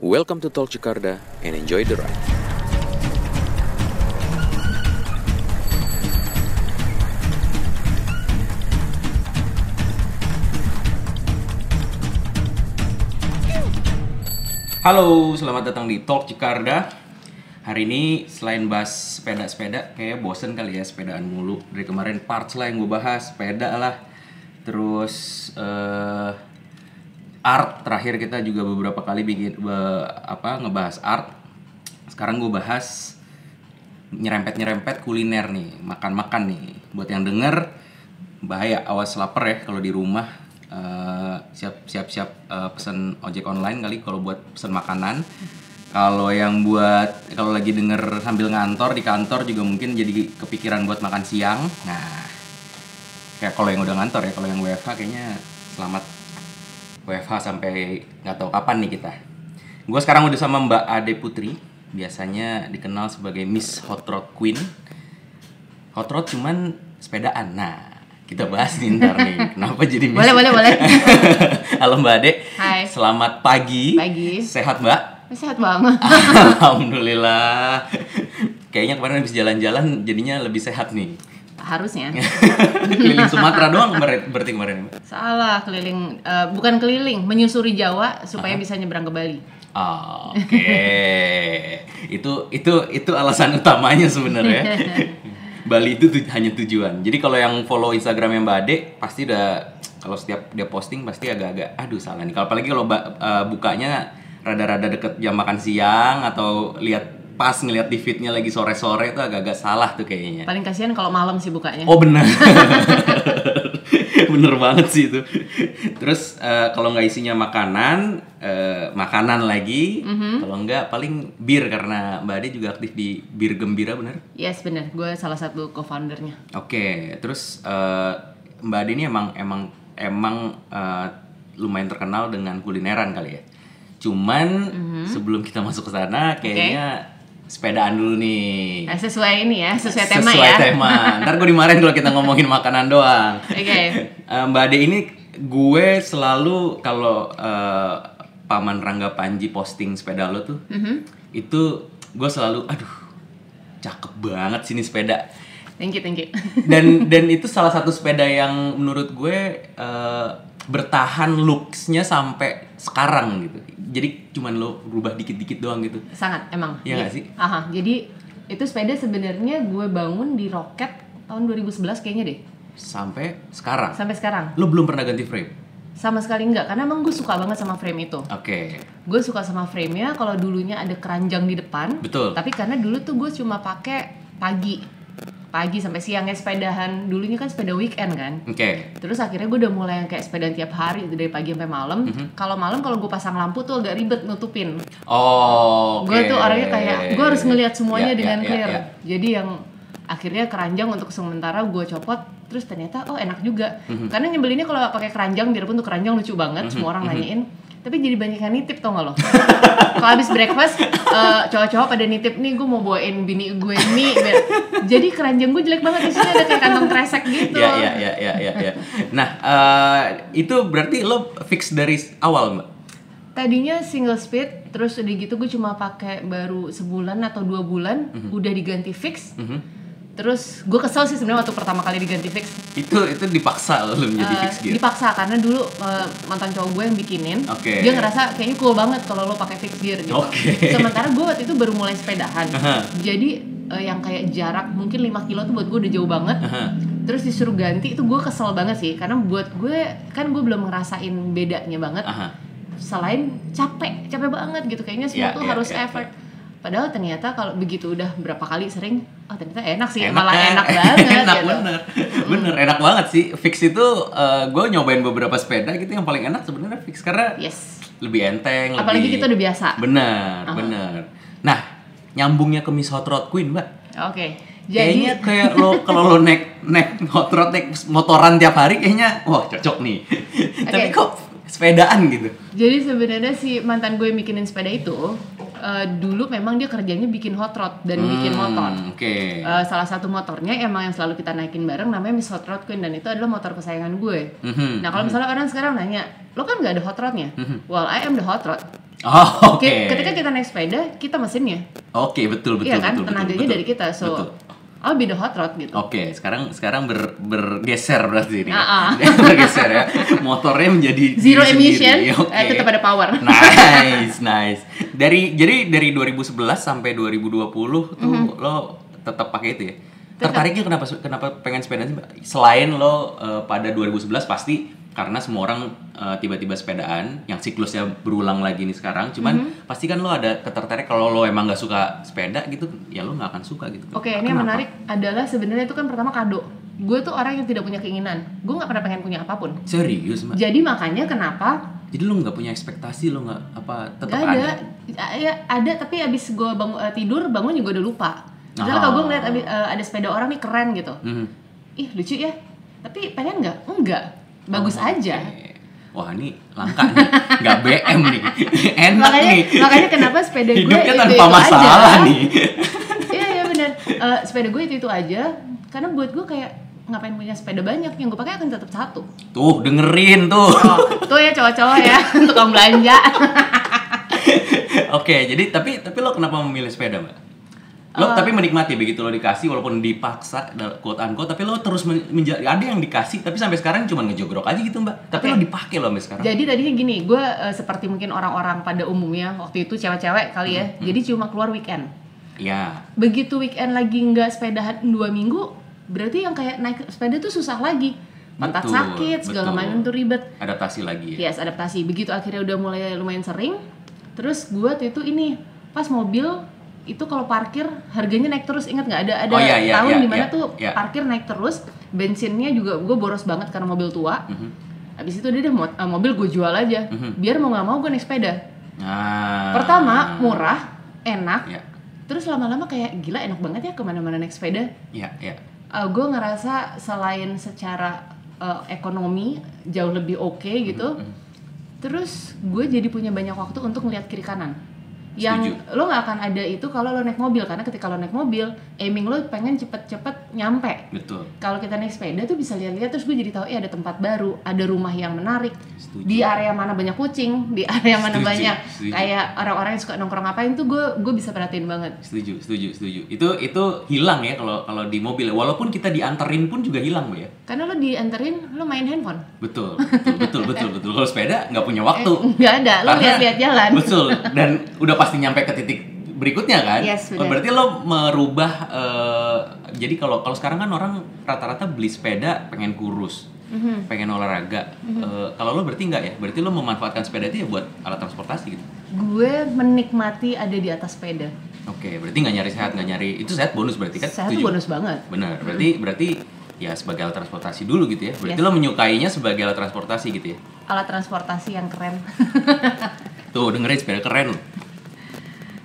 Welcome to Tol Jakarta and enjoy the ride. Halo, selamat datang di Talk Jakarta. Hari ini selain bahas sepeda-sepeda, kayak bosen kali ya sepedaan mulu. Dari kemarin parts lah yang gue bahas, sepeda lah. Terus eh, art terakhir kita juga beberapa kali bikin be- apa ngebahas art. Sekarang gue bahas nyerempet-nyerempet kuliner nih, makan-makan nih. Buat yang denger bahaya awas lapar ya kalau di rumah Eh, siap siap siap eh, pesan ojek online kali kalau buat pesan makanan. Kalau yang buat kalau lagi denger sambil ngantor di kantor juga mungkin jadi kepikiran buat makan siang. Nah, kayak kalau yang udah ngantor ya, kalau yang WFH kayaknya selamat WFH sampai nggak tahu kapan nih kita. Gue sekarang udah sama Mbak Ade Putri, biasanya dikenal sebagai Miss Hot Rod Queen. Hot Rod cuman sepedaan. Nah, kita bahas nih ntar nih, kenapa jadi Miss? Boleh, boleh, boleh. Halo Mbak Ade. Hai. Selamat pagi. Pagi. Sehat Mbak? Sehat banget. Alhamdulillah. Kayaknya kemarin habis jalan-jalan jadinya lebih sehat nih. Harusnya. Keliling Sumatera doang kemarin berarti kemarin. Salah, keliling eh, bukan keliling, menyusuri Jawa supaya bisa nyebrang ke Bali. Oh, Oke. itu itu itu alasan utamanya sebenarnya. Bali itu tu- hanya tujuan. Jadi kalau yang follow Instagramnya Mbak Ade pasti udah kalau setiap dia posting pasti agak-agak aduh salah nih. Kalau apalagi kalau eh, bukanya rada-rada deket jam makan siang atau lihat pas ngeliat di feednya lagi sore-sore itu agak-agak salah tuh kayaknya. Paling kasihan kalau malam sih bukanya. Oh bener Bener banget sih itu Terus eh, kalau nggak isinya makanan eh, Makanan lagi Kalau nggak paling bir Karena Mbak Ade juga aktif di Bir Gembira bener? Yes, bener. Gue salah satu co-foundernya. Oke Terus eh, Mbak Ade ini emang Emang Emang eh, lumayan terkenal dengan kulineran kali ya Cuman sebelum kita masuk ke sana Kayaknya sepedaan dulu nih Eh, sesuai ini ya, sesuai tema Sesuai ya. tema. Ntar gue dimarahin kalau kita ngomongin makanan doang. Oke. Eh, Mbak Ade ini gue selalu kalau eh, paman Rangga Panji posting sepeda lo tuh, Mhm. itu gue selalu, aduh, cakep banget sini sepeda. Thank you, thank you. Dan dan itu salah satu sepeda yang menurut gue eh, bertahan looksnya sampai sekarang gitu. Jadi cuman lo rubah dikit-dikit doang gitu. Sangat emang. Iya nggak sih? Aha, jadi itu sepeda sebenarnya gue bangun di Rocket tahun 2011 kayaknya deh. Sampai sekarang. Sampai sekarang. Lo belum pernah ganti frame? Sama sekali enggak, karena emang gue suka banget sama frame itu. Oke. Gue suka sama frame-nya kalau dulunya ada keranjang di depan. Betul. Tapi karena dulu tuh gue cuma pakai pagi. Pagi sampai siangnya sepedahan. Dulunya kan sepeda weekend kan. Oke. Terus akhirnya gue udah mulai yang kayak sepedaan tiap hari dari pagi sampai malam. Mhm. Kalau malam kalau gue pasang lampu tuh agak ribet nutupin. Oh, oke. Gue tuh orangnya kayak gue harus ngelihat semuanya Ya, ya, dengan ya, clear. ya. Jadi yang akhirnya keranjang untuk sementara gue copot terus ternyata oh enak juga Mhm. karena nyebelinnya kalau pakai keranjang biarpun tuh keranjang lucu banget Mhm, semua orang nanyain tapi jadi banyak yang nitip tau gak lo kalau habis breakfast eh, cowok-cowok pada nitip nih gue mau bawain bini gue mie jadi keranjang gue jelek banget di sini ada kayak kantong kresek gitu Ya, ya, ya, ya, ya, ya. Nah, eh, itu berarti lo fix dari awal, Mbak? Tadinya single speed, terus udah gitu gue cuma pakai baru sebulan atau dua bulan, Mhm. udah diganti fix. Mhm. Terus gue kesel sih sebenarnya waktu pertama kali diganti fix. Itu itu dipaksa lo menjadi Eh, fix gear. dipaksa karena dulu eh, mantan cowok gue yang bikinin, Oke. dia ngerasa kayaknya cool banget kalau lo pakai fix gear gitu. Oke. Sementara gue waktu itu baru mulai sepedahan, Aha. jadi eh, yang kayak jarak mungkin 5 kilo tuh buat gue udah jauh banget. Aha. Terus disuruh ganti itu gue kesel banget sih, karena buat gue kan gue belum ngerasain bedanya banget. Aha. selain capek capek banget gitu kayaknya semua Ya, tuh ya, harus ya, effort padahal ternyata kalau begitu udah berapa kali sering oh ternyata enak sih Enak malah kan? enak banget enak gitu. bener. Bener, enak banget sih. Fix itu gue nyobain beberapa sepeda gitu yang paling enak sebenarnya fix karena yes lebih enteng, apalagi lebih kita udah biasa Bener, Aha. bener. Nah, nyambungnya ke Miss Hot Rod Queen, Mbak. oke Kayaknya jadi kayak lo kalau lo naik naik hot rod naik motoran tiap hari kayaknya wah cocok nih. Tapi kok sepedaan gitu. jadi sebenarnya si mantan gue yang bikinin sepeda itu eh, dulu memang dia kerjanya bikin hot rod dan bikin Hmm, motor Oke. Eh, salah satu motornya emang yang selalu kita naikin bareng namanya Miss Hot Rod Queen dan itu adalah motor kesayangan gue. Mhm. Nah kalau misalnya orang sekarang nanya, lo kan nggak ada hot rodnya? Well, I am the hot rod. Oh, oke. Ki- Ketika kita naik sepeda, kita mesinnya. Oke, betul betul iya kan? betul. Tenaganya betul, dari kita. So, Betul. I'll be the hot rod gitu. Oke, sekarang sekarang ber, bergeser berarti ini. Ah, ah. bergeser ya. Motornya menjadi Zero emission, sendiri. Oke. eh, tetap ada power. Nice, nice. Dari jadi dari 2011 sampai 2020 tuh Mhm. lo tetap pakai itu ya. Tertariknya kenapa kenapa pengen sepeda sih? Selain lo eh, pada 2011 pasti karena semua orang eh, tiba-tiba sepedaan yang siklusnya berulang lagi nih sekarang cuman Mhm. pasti kan lo ada ketertarik kalau lo emang nggak suka sepeda gitu ya lo nggak akan suka gitu Oke, ini yang menarik adalah sebenarnya itu kan pertama kado. Gue tuh orang yang tidak punya keinginan. Gue nggak pernah pengen punya apa pun. serius mbak Jadi makanya kenapa jadi lo nggak punya ekspektasi lo nggak apa tetap Gak ada. Ya, ada tapi abis gue bangun eh, tidur bangun juga udah lupa. Misalnya Ah. kalau gue ngeliat abi- eh, ada sepeda orang nih keren gitu, Mhm. ih lucu ya. Tapi pengen nggak? Enggak. Bagus Oh, aja. oke. Wah ini langka nih, nggak BM nih, enak makanya nih. makanya kenapa sepeda gue Hidupnya itu, tanpa itu masalah aja. nih. Iya iya benar. Eh, sepeda gue itu itu aja. Karena buat gue kayak ngapain punya sepeda banyak yang gue pakai akan tetap satu. Tuh dengerin tuh. Oh, tuh ya cowok-cowok ya tukang belanja. Oke, jadi tapi tapi lo kenapa memilih sepeda mbak? Lo Eh. tapi menikmati begitu lo dikasih walaupun dipaksa quote unquote tapi lo terus men- menja- ada yang dikasih tapi sampai sekarang cuma ngejogrok aja gitu mbak. Tapi Oke. lo dipakai lo sampai sekarang. Jadi tadinya gini, gue eh, seperti mungkin orang-orang pada umumnya waktu itu cewek-cewek kali ya. Hmm, Jadi cuma keluar weekend. Ya, Begitu weekend lagi nggak sepedahan dua minggu, berarti yang kayak naik sepeda tuh susah lagi. Betul, sakit, segala macam tuh ribet. adaptasi lagi ya. Yes, adaptasi. Begitu akhirnya udah mulai lumayan sering, terus gue tuh itu ini pas mobil itu kalau parkir harganya naik terus ingat nggak ada ada Oh, iya, iya, tahun iya, di mana iya, tuh iya. parkir naik terus bensinnya juga gue boros banget karena mobil tua Mhm. habis itu udah deh eh, mobil gue jual aja Mhm. biar mau nggak mau gue naik sepeda Nah. pertama murah enak Ya, terus lama-lama kayak gila enak banget ya ke mana-mana naik sepeda ya, ya. gue ngerasa selain secara uh, ekonomi jauh lebih oke gitu Mhm. terus gue jadi punya banyak waktu untuk melihat kiri kanan yang Setuju. lo nggak akan ada itu kalau lo naik mobil karena ketika lo naik mobil aiming lo pengen cepet-cepet nyampe Betul. kalau kita naik sepeda tuh bisa lihat-lihat terus gue jadi tahu eh ada tempat baru ada rumah yang menarik Setuju. di area mana banyak kucing di area mana Setuju, banyak setuju. kayak orang-orang yang suka nongkrong ngapain tuh gue gue bisa perhatiin banget Setuju, setuju, setuju. Itu itu hilang ya kalau kalau di mobil. Walaupun kita dianterin pun juga hilang, Bu ya. karena lo dianterin lo main handphone Betul, betul, betul, betul, betul. Kalau sepeda nggak punya waktu. Eh, nggak ada lo lihat-lihat jalan Betul. Dan udah pasti nyampe ke titik berikutnya kan. Yes, benar. berarti lo merubah. eh, jadi kalau kalau sekarang kan orang rata-rata beli sepeda pengen kurus, Mhm. pengen olahraga. Eh, kalau lo berarti nggak ya? Berarti lo memanfaatkan sepeda itu ya buat alat transportasi gitu. gue menikmati ada di atas sepeda Oke, berarti nggak nyari sehat, nggak nyari itu sehat bonus berarti kan? tuh Setuju? bonus banget Benar, berarti berarti ya sebagai alat transportasi dulu gitu ya. Berarti Yes. lo menyukainya sebagai alat transportasi gitu ya. alat transportasi yang keren Tuh dengerin sepeda keren. loh.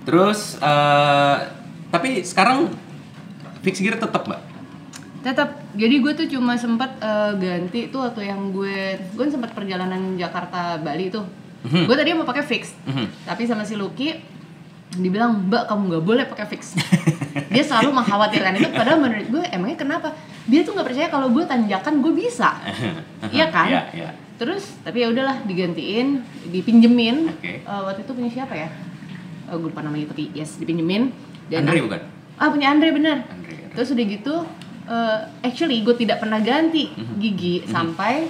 Terus eh tapi sekarang fix gear tetap, Mbak. tetap jadi gue tuh cuma sempat eh, ganti tuh waktu yang gue gue sempat perjalanan Jakarta Bali tuh Mhm. gue tadi mau pakai fix Mhm. tapi sama si Lucky dibilang mbak kamu nggak boleh pakai fix dia selalu mengkhawatirkan itu padahal menurut gue emangnya kenapa dia tuh nggak percaya kalau gue tanjakan gue bisa Iya kan? Iya, iya. terus tapi ya udahlah digantiin dipinjemin Oke. Eh, waktu itu punya siapa ya oh, gue lupa namanya tapi yes dipinjemin Andre bukan? ah punya Andre bener Andre. terus udah gitu eh, actually gue tidak pernah ganti Mhm. gigi sampai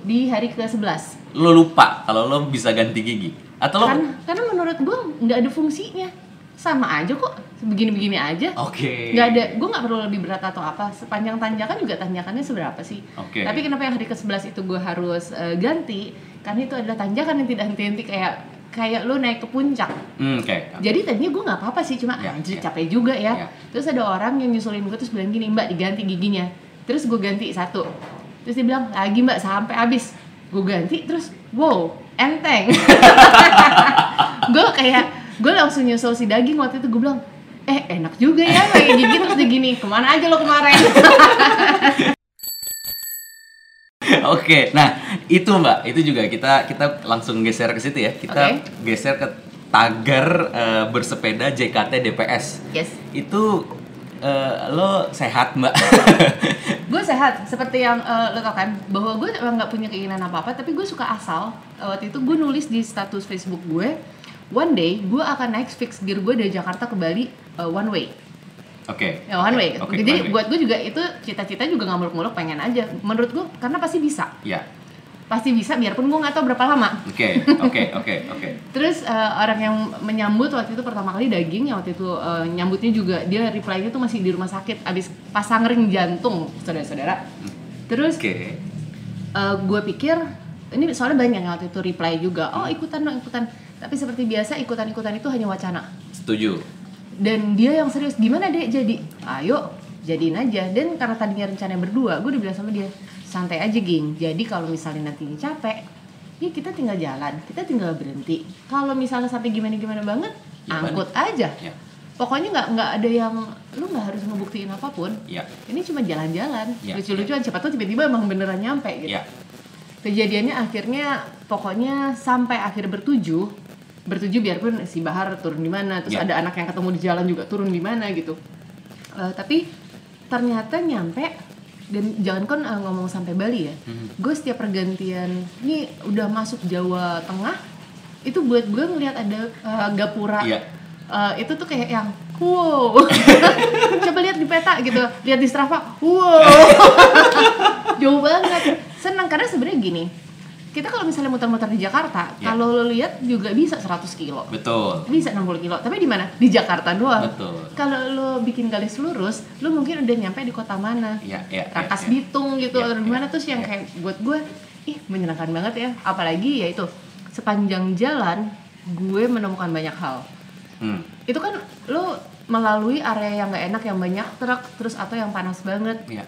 di hari ke 11 Lo lupa kalau lo bisa ganti gigi atau lo kan karena menurut gue nggak ada fungsinya sama aja kok begini-begini aja Oke. nggak ada gue nggak perlu lebih berat atau apa sepanjang tanjakan juga tanjakannya seberapa sih Oke. tapi kenapa yang hari ke 11 itu gue harus eh, ganti karena itu adalah tanjakan yang tidak henti-henti kayak kayak lu naik ke puncak Hmm, oke. jadi tadinya gue nggak apa-apa sih cuma Ya, anjir ya. capek juga ya. Ya. terus ada orang yang nyusulin gue terus bilang gini mbak diganti giginya terus gue ganti satu terus dia bilang lagi mbak sampai habis gue ganti terus wow enteng gue kayak gue langsung nyusul si daging waktu itu gue bilang eh enak juga ya pakai gigi terus gini ke mana aja lo kemarin Oke, nah itu mbak, itu juga kita kita langsung geser ke situ ya. Kita Oke. geser ke tagar eh, bersepeda JKT DPS. yes Itu eh, lo sehat mbak? gue sehat seperti yang eh, lo tau kan bahwa gue emang nggak punya keinginan apa apa tapi gue suka asal waktu itu gue nulis di status Facebook gue one day gue akan naik fix gear gue dari Jakarta ke Bali uh, one way Oke. ya one way Oke, jadi one way. buat gue juga itu cita-cita juga nggak muluk-muluk pengen aja menurut gue karena pasti bisa Ya. pasti bisa biarpun gue nggak tahu berapa lama Oke, oke, oke, oke. Terus eh, orang yang menyambut waktu itu pertama kali daging yang waktu itu eh, nyambutnya juga dia reply-nya tuh masih di rumah sakit abis pasang ring jantung saudara-saudara. Terus Oke. gue pikir ini soalnya banyak yang waktu itu reply juga oh ikutan dong ikutan tapi seperti biasa ikutan-ikutan itu hanya wacana Setuju. Dan dia yang serius gimana deh jadi? Ayo jadiin aja. Dan karena tadinya rencananya berdua gue udah bilang sama dia santai aja geng jadi kalau misalnya nanti capek ya kita tinggal jalan kita tinggal berhenti. Kalau misalnya sampai gimana gimana banget Ya, angkut aja. Ya. pokoknya nggak nggak ada yang lu nggak harus ngebuktiin apa pun. Ya. ini cuma jalan-jalan. Ya, lucu-lucuan siapa tahu tiba-tiba emang beneran nyampe gitu. Ya. kejadiannya akhirnya pokoknya sampai akhir bertujuh bertujuh biarpun si Bahar turun di mana terus Ya. ada anak yang ketemu di jalan juga turun di mana gitu Eh, tapi ternyata nyampe dan jangan kan eh, ngomong sampai Bali ya Mhm. gue setiap pergantian ini udah masuk Jawa Tengah itu buat gue ngelihat ada eh, gapura Iya. Eh, itu tuh kayak yang wow coba lihat di peta gitu lihat di Strava wow jauh banget senang karena sebenarnya gini kita kalau misalnya muter-muter di Jakarta Ya. kalau lo lihat juga bisa 100 kilo Betul. bisa 60 kilo tapi di mana di Jakarta doang Betul. kalau lo bikin garis lurus lo mungkin udah nyampe di kota mana Ya, ya. ya, Rangkas ya. Bitung gitu atau di mana ya, terus yang ya. kayak buat gue ih menyenangkan banget ya apalagi ya itu sepanjang jalan gue menemukan banyak hal Hmm. itu kan lo melalui area yang nggak enak yang banyak truk terus atau yang panas banget Ya.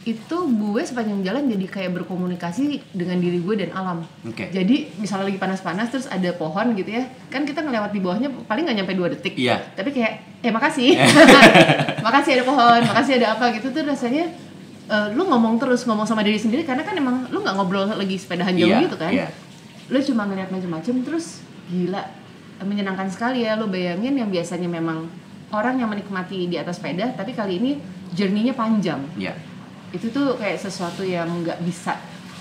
Itu gue sepanjang jalan jadi kayak berkomunikasi dengan diri gue dan alam Oke. jadi misalnya lagi panas-panas terus ada pohon gitu ya kan kita ngelewat di bawahnya paling nggak nyampe dua detik Iya. tapi kayak eh makasih makasih ada pohon makasih ada apa gitu tuh rasanya eh, lu ngomong terus ngomong sama diri sendiri karena kan emang lu nggak ngobrol lagi sepedahan jauh Iya, gitu kan iya. lu cuma ngeliat macam-macam terus gila menyenangkan sekali ya lu bayangin yang biasanya memang orang yang menikmati di atas sepeda tapi kali ini journey-nya panjang Ya. Itu tuh kayak sesuatu yang nggak bisa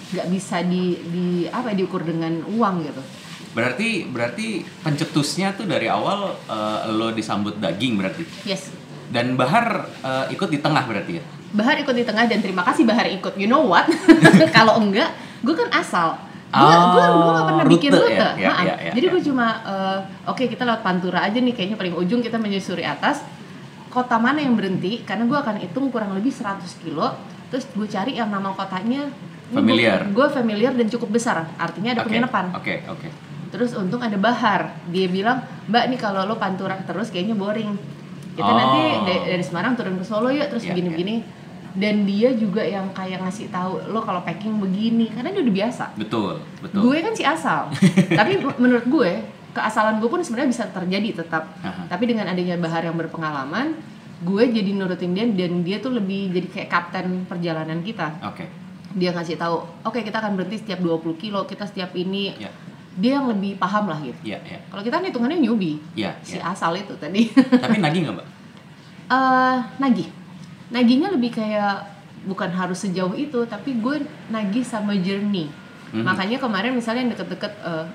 nggak bisa di di apa ya, diukur dengan uang gitu Berarti berarti pencetusnya tuh dari awal eh, lo disambut daging berarti. yes Dan Bahar eh, ikut di tengah berarti ya. Bahar ikut di tengah dan terima kasih Bahar ikut you know what kalau enggak gue kan asal gue Oh, gue gue gak pernah bikin rute rute ya? Ya, ya, ya, jadi ya. gue cuma eh, oke kita lewat Pantura aja nih kayaknya paling ujung kita menyusuri atas kota mana yang berhenti karena gue akan hitung kurang lebih 100 kilo terus gue cari yang nama kotanya Familiar. gue familiar dan cukup besar artinya ada Oke, penginapan Oke, oke. Terus untung ada Bahar. Dia bilang, "Mbak nih kalau lo pantura terus kayaknya boring. Kita Oh. nanti da- dari Semarang turun ke Solo yuk terus Iya, begini-begini." Dan dia juga yang kayak ngasih tahu lo kalau packing begini karena dia udah biasa. Betul, betul. Gue kan si asal. Tapi menurut gue keasalan gue pun sebenarnya bisa terjadi tetap. Aha. Tapi dengan adanya Bahar yang berpengalaman, gue jadi nurutin dia dan dia tuh lebih jadi kayak kapten perjalanan kita Oke. dia ngasih tahu oke kita akan berhenti setiap 20 kilo kita setiap ini Ya. dia yang lebih paham lah gitu Iya, iya. kalau kita hitungannya newbie Iya, si iya. asal itu tadi Tapi nagih nggak, Mbak? eh nagih nagihnya lebih kayak bukan harus sejauh itu tapi gue nagih sama journey Mhm. makanya kemarin misalnya yang deket-deket eh,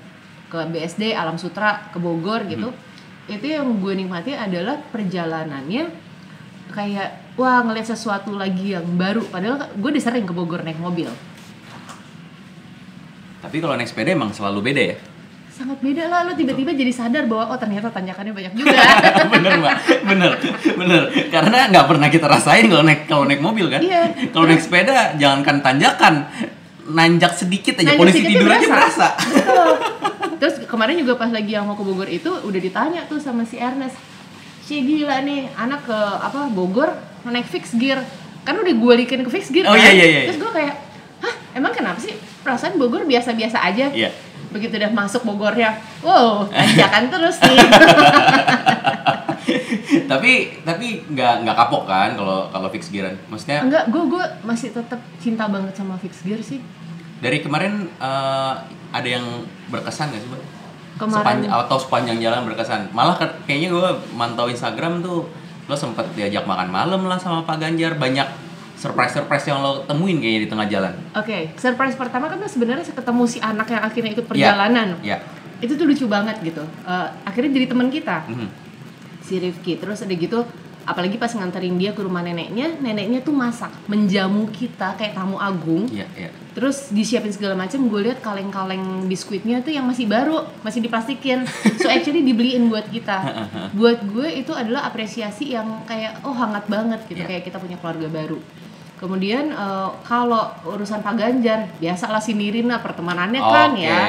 ke BSD Alam Sutra ke Bogor gitu Mhm. itu yang gue nikmati adalah perjalanannya kayak wah ngeliat sesuatu lagi yang baru padahal gue udah sering ke Bogor naik mobil Tapi kalau naik sepeda emang selalu beda ya? sangat beda lah lo tiba-tiba jadi sadar bahwa oh ternyata tanjakannya banyak juga bener mbak, bener, bener. Karena nggak pernah kita rasain kalau naik kalau naik mobil kan. Iya. Kalau naik sepeda, jangankan tanjakan, nanjak sedikit aja Nanjak polisi sedikit tidur aja berasa. Betul. Terus kemarin juga pas lagi yang mau ke Bogor itu udah ditanya tuh sama si Ernest. Si gila nih, anak ke apa Bogor naik fix gear. Kan udah gue likin ke fix gear Oh, kan. iya, iya, iya. Terus gue kayak, "Hah, emang kenapa sih? Perasaan Bogor biasa-biasa aja." Iya. Begitu udah masuk Bogornya, wow, tanjakan terus nih. tapi tapi nggak nggak kapok kan kalau kalau fix gearan. Maksudnya Enggak, gue gue masih tetap cinta banget sama fix gear sih. dari kemarin eh, ada yang berkesan nggak sih mbak? Kemarin Sepanjang, atau sepanjang jalan berkesan. Malah kayaknya gue mantau Instagram tuh lo sempet diajak makan malam lah sama Pak Ganjar banyak surprise surprise yang lo temuin kayaknya di tengah jalan. Oke, surprise pertama kan sebenarnya ketemu si anak yang akhirnya ikut perjalanan. Iya. itu tuh lucu banget gitu Eh, akhirnya jadi teman kita Mhm. Si Rifki terus ada gitu apalagi pas nganterin dia ke rumah neneknya neneknya tuh masak menjamu kita kayak tamu agung. Iya, iya. terus disiapin segala macam gue lihat kaleng-kaleng biskuitnya tuh yang masih baru masih diplastikin. So actually dibeliin buat kita. Buat gue itu adalah apresiasi yang kayak oh hangat banget gitu. Iya. kayak kita punya keluarga baru kemudian eh, kalau urusan Pak Ganjar biasalah si Nirina pertemanannya kan ya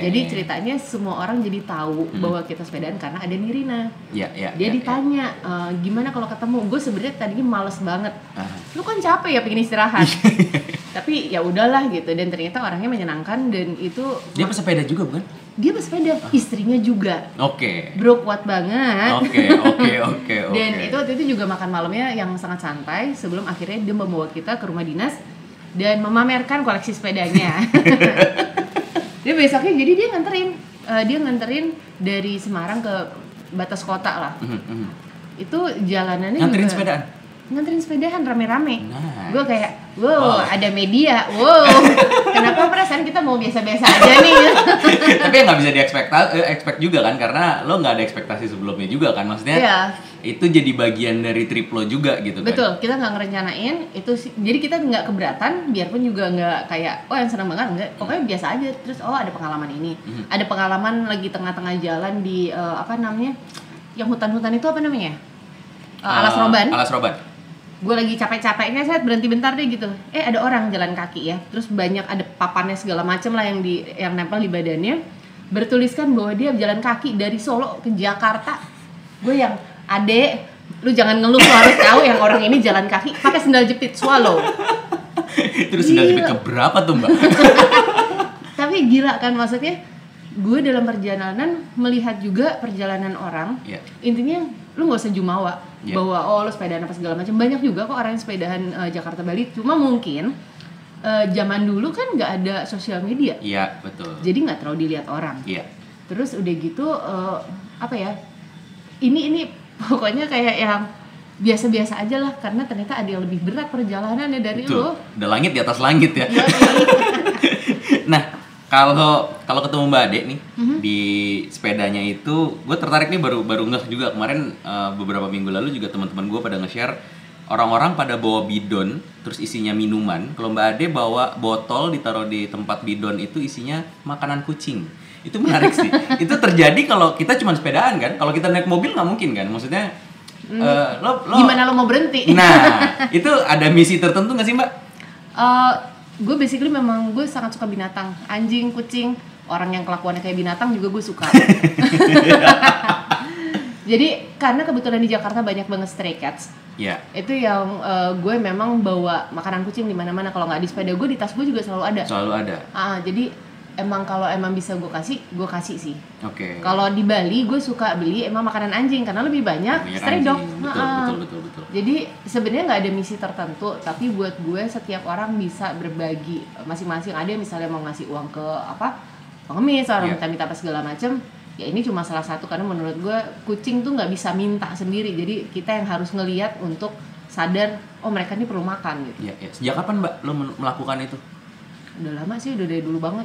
jadi ceritanya semua orang jadi tahu bahwa kita sepedaan karena ada Nirina Iya, iya. dia iya, ditanya "Eh, gimana kalau ketemu gue sebenarnya tadinya males banget. Ah. lu kan capek ya pengen istirahat tapi ya udahlah gitu dan ternyata orangnya menyenangkan dan itu Dia pesepeda juga bukan? Dia bersepeda istrinya juga Oke. bro kuat banget Oke, oke, oke, oke. dan itu waktu itu juga makan malamnya yang sangat santai sebelum akhirnya dia membawa kita ke rumah dinas dan memamerkan koleksi sepedanya dia besoknya jadi dia nganterin eh, dia nganterin dari Semarang ke batas kota lah Mhm, mhm. itu jalanannya Nganterin juga sepedaan. Nganterin sepedahan rame-rame Nice. gue kayak wow Oh. ada media wow kenapa perasaan kita mau biasa-biasa aja nih Tapi nggak bisa diekspekt eh, expect juga kan karena lo nggak ada ekspektasi sebelumnya juga kan maksudnya. Iya. Itu jadi bagian dari trip lo juga gitu kan. betul kita nggak ngerencanain itu sih jadi kita nggak keberatan biarpun juga nggak kayak oh yang senang banget enggak pokoknya biasa aja terus oh ada pengalaman ini Mhm. ada pengalaman lagi tengah-tengah jalan di eh, apa namanya yang hutan-hutan itu apa namanya Eh, alas roban Alas roban. Gue lagi capek-capeknya saya berhenti bentar deh gitu. Eh ada orang jalan kaki ya terus banyak ada papannya segala macem lah yang di yang nempel di badannya. Bertuliskan bahwa dia jalan kaki dari Solo ke Jakarta. Gue yang adek lu jangan ngeluh lu harus tahu yang orang ini jalan kaki pakai sendal jepit swallow. Terus sendal jepit ke berapa tuh mbak? tapi gila kan maksudnya gue dalam perjalanan melihat juga perjalanan orang Iya. intinya lu nggak usah jumawa Iya. bahwa oh lu sepedaan apa segala macam banyak juga kok orang yang sepedahan eh, Jakarta Bali cuma mungkin eh, zaman dulu kan nggak ada sosial media Iya betul. jadi nggak terlalu dilihat orang Iya. terus udah gitu eh, apa ya ini ini pokoknya kayak yang biasa-biasa aja lah karena ternyata ada yang lebih berat perjalanannya dari Betul. lo Udah langit di atas langit ya. Yoi. Nah, kalau kalau ketemu Mbak Ade nih Mhm. di sepedanya itu, gue tertarik nih baru baru ngeh juga kemarin eh, beberapa minggu lalu juga teman-teman gue pada nge-share orang-orang pada bawa bidon terus isinya minuman. Kalau Mbak Ade bawa botol ditaruh di tempat bidon itu isinya makanan kucing. Itu menarik sih. itu terjadi kalau kita cuma sepedaan kan. Kalau kita naik mobil nggak mungkin kan. Maksudnya eh, lo, lo gimana lo mau berhenti Nah, itu ada misi tertentu nggak sih Mbak? Gue basically memang gue sangat suka binatang anjing kucing orang yang kelakuannya kayak binatang juga gue suka jadi karena kebetulan di Jakarta banyak banget stray cats Ya. itu yang eh, gue memang bawa makanan kucing di mana-mana kalau nggak di sepeda gue di tas gue juga selalu ada Selalu ada. ah jadi emang kalau emang bisa gue kasih gue kasih sih Oke. kalau di Bali gue suka beli emang makanan anjing karena lebih banyak, Banyak stray anjing. dog Betul, Ah, betul, betul, betul. jadi sebenarnya nggak ada misi tertentu tapi buat gue setiap orang bisa berbagi masing-masing ada yang misalnya mau ngasih uang ke apa pengemis orang Iya. minta-minta apa segala macem ya ini cuma salah satu karena menurut gue kucing tuh nggak bisa minta sendiri jadi kita yang harus ngeliat untuk sadar oh mereka ini perlu makan gitu Iya, iya. Sejak kapan Mbak lo melakukan itu? udah lama sih udah dari dulu banget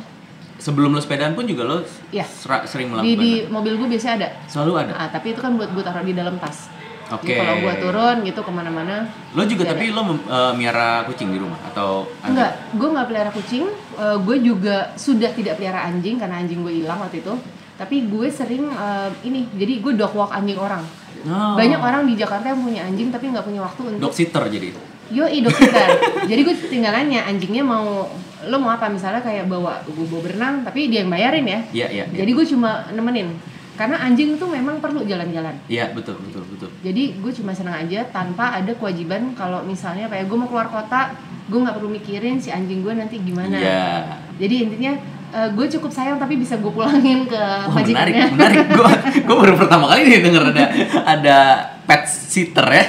Sebelum lo sepedaan pun juga lo sera- sering di, melakukan. di mobil gue biasanya ada Selalu ada. Ah, tapi itu kan buat gue taruh di dalam tas Oke. Jadi kalau gue turun gitu ke mana-mana Lo juga tapi lo mem- eh, miara kucing di rumah atau anjing? Enggak, gue nggak pelihara kucing. Eh, gue juga sudah tidak pelihara anjing karena anjing gue hilang waktu itu. Tapi gue sering eh, ini, jadi gue dog walk anjing orang. Oh. Banyak orang di Jakarta yang punya anjing tapi nggak punya waktu untuk Dog sitter jadi. Yoi dog sitter. jadi gue tinggal nanya anjingnya mau lo mau apa misalnya kayak bawa gue bawa berenang tapi dia yang bayarin ya. Iya, iya. iya. Jadi gue cuma nemenin. Karena anjing tuh memang perlu jalan-jalan. Iya, betul, betul, betul. Jadi gue cuma senang aja tanpa ada kewajiban kalau misalnya kayak gue mau keluar kota, gue nggak perlu mikirin si anjing gue nanti gimana. Iya. Jadi intinya eh, gue cukup sayang tapi bisa gue pulangin ke Wah, menarik, menarik. Gue gue baru pertama kali nih denger ada ada pet sitter ya.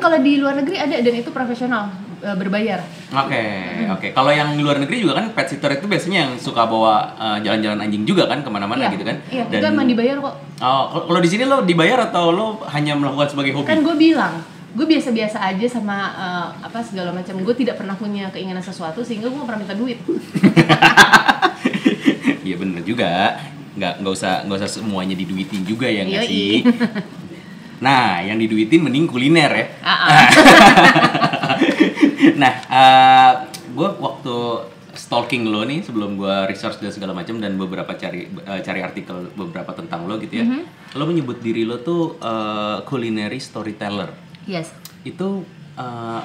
Kalau di luar negeri ada dan itu profesional eh, berbayar. Oke, oke. Kalau yang di luar negeri juga kan pet sitter itu biasanya yang suka bawa eh, jalan-jalan anjing juga kan ke mana-mana Iya, gitu kan. Iya, itu emang dibayar kok. Oh, kalau- di sini lo dibayar atau lo hanya melakukan sebagai hobi? Kan gue bilang, gue biasa-biasa aja sama eh, apa segala macam. Gue tidak pernah punya keinginan sesuatu sehingga gue gak pernah minta duit. Iya bener juga. nggak nggak usah nggak usah semuanya diduitin juga ya nggak sih nah yang diduitin mending kuliner ya Ah, ah. nah gue waktu stalking lo nih sebelum gue research dan segala macam dan beberapa cari eh, cari artikel beberapa tentang lo gitu ya Mhm. lo menyebut diri lo tuh eh, culinary storyteller yes itu eh,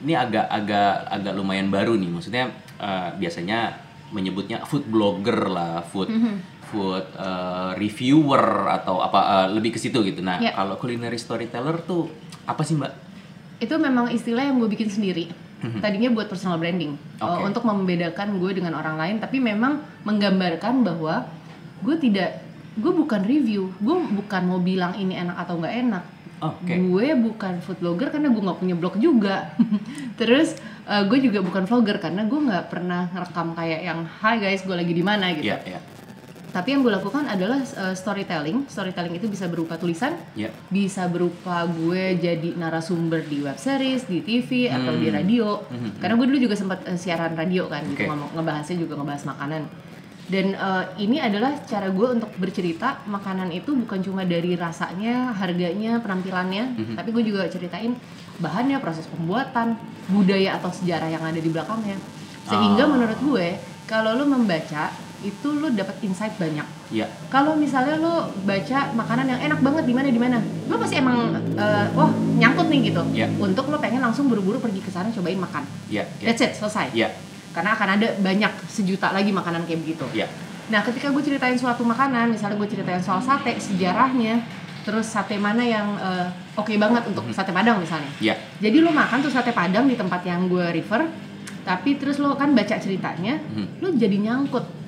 ini agak agak agak lumayan baru nih maksudnya eh, biasanya menyebutnya food blogger lah food Mhm. food eh, reviewer atau apa eh, lebih ke situ gitu nah Ya. kalau culinary storyteller tuh apa sih mbak itu memang istilah yang gue bikin sendiri. Tadinya buat personal branding. Oke. uh, untuk membedakan gue dengan orang lain tapi memang menggambarkan bahwa gue tidak gue bukan review. Gue bukan mau bilang ini enak atau nggak enak. Oke. Gue bukan food blogger karena gue nggak punya blog juga. Terus uh, gue juga bukan vlogger karena gue nggak pernah ngerekam kayak yang hi guys gue lagi di mana gitu. Ya ya tapi yang gue lakukan adalah uh, storytelling storytelling itu bisa berupa tulisan ya bisa berupa gue jadi narasumber di web series, di TV atau di radio. Karena gue dulu juga sempat eh, siaran radio kan, gitu Oke. ngomong ngebahasnya juga ngebahas makanan. Dan eh, ini adalah cara gue untuk bercerita makanan itu bukan cuma dari rasanya, harganya, penampilannya, tapi gue juga ceritain bahannya, proses pembuatan, budaya atau sejarah yang ada di belakangnya. Sehingga Ah. menurut gue kalau lo membaca itu lo dapat insight banyak. Ya kalau misalnya lo baca makanan yang enak banget di mana di mana? Lo pasti emang eh, wah nyangkut nih gitu. Iya. untuk lo pengen langsung buru-buru pergi ke sana cobain makan. Ya ya that's it selesai. Ya karena akan ada banyak sejuta lagi makanan kayak begitu. Ya nah ketika gue ceritain suatu makanan misalnya gue ceritain soal sate sejarahnya terus sate mana yang eh, oke banget untuk sate padang misalnya. Ya jadi lo makan tuh sate padang di tempat yang gue refer tapi terus lo kan baca ceritanya Mhm. lo jadi nyangkut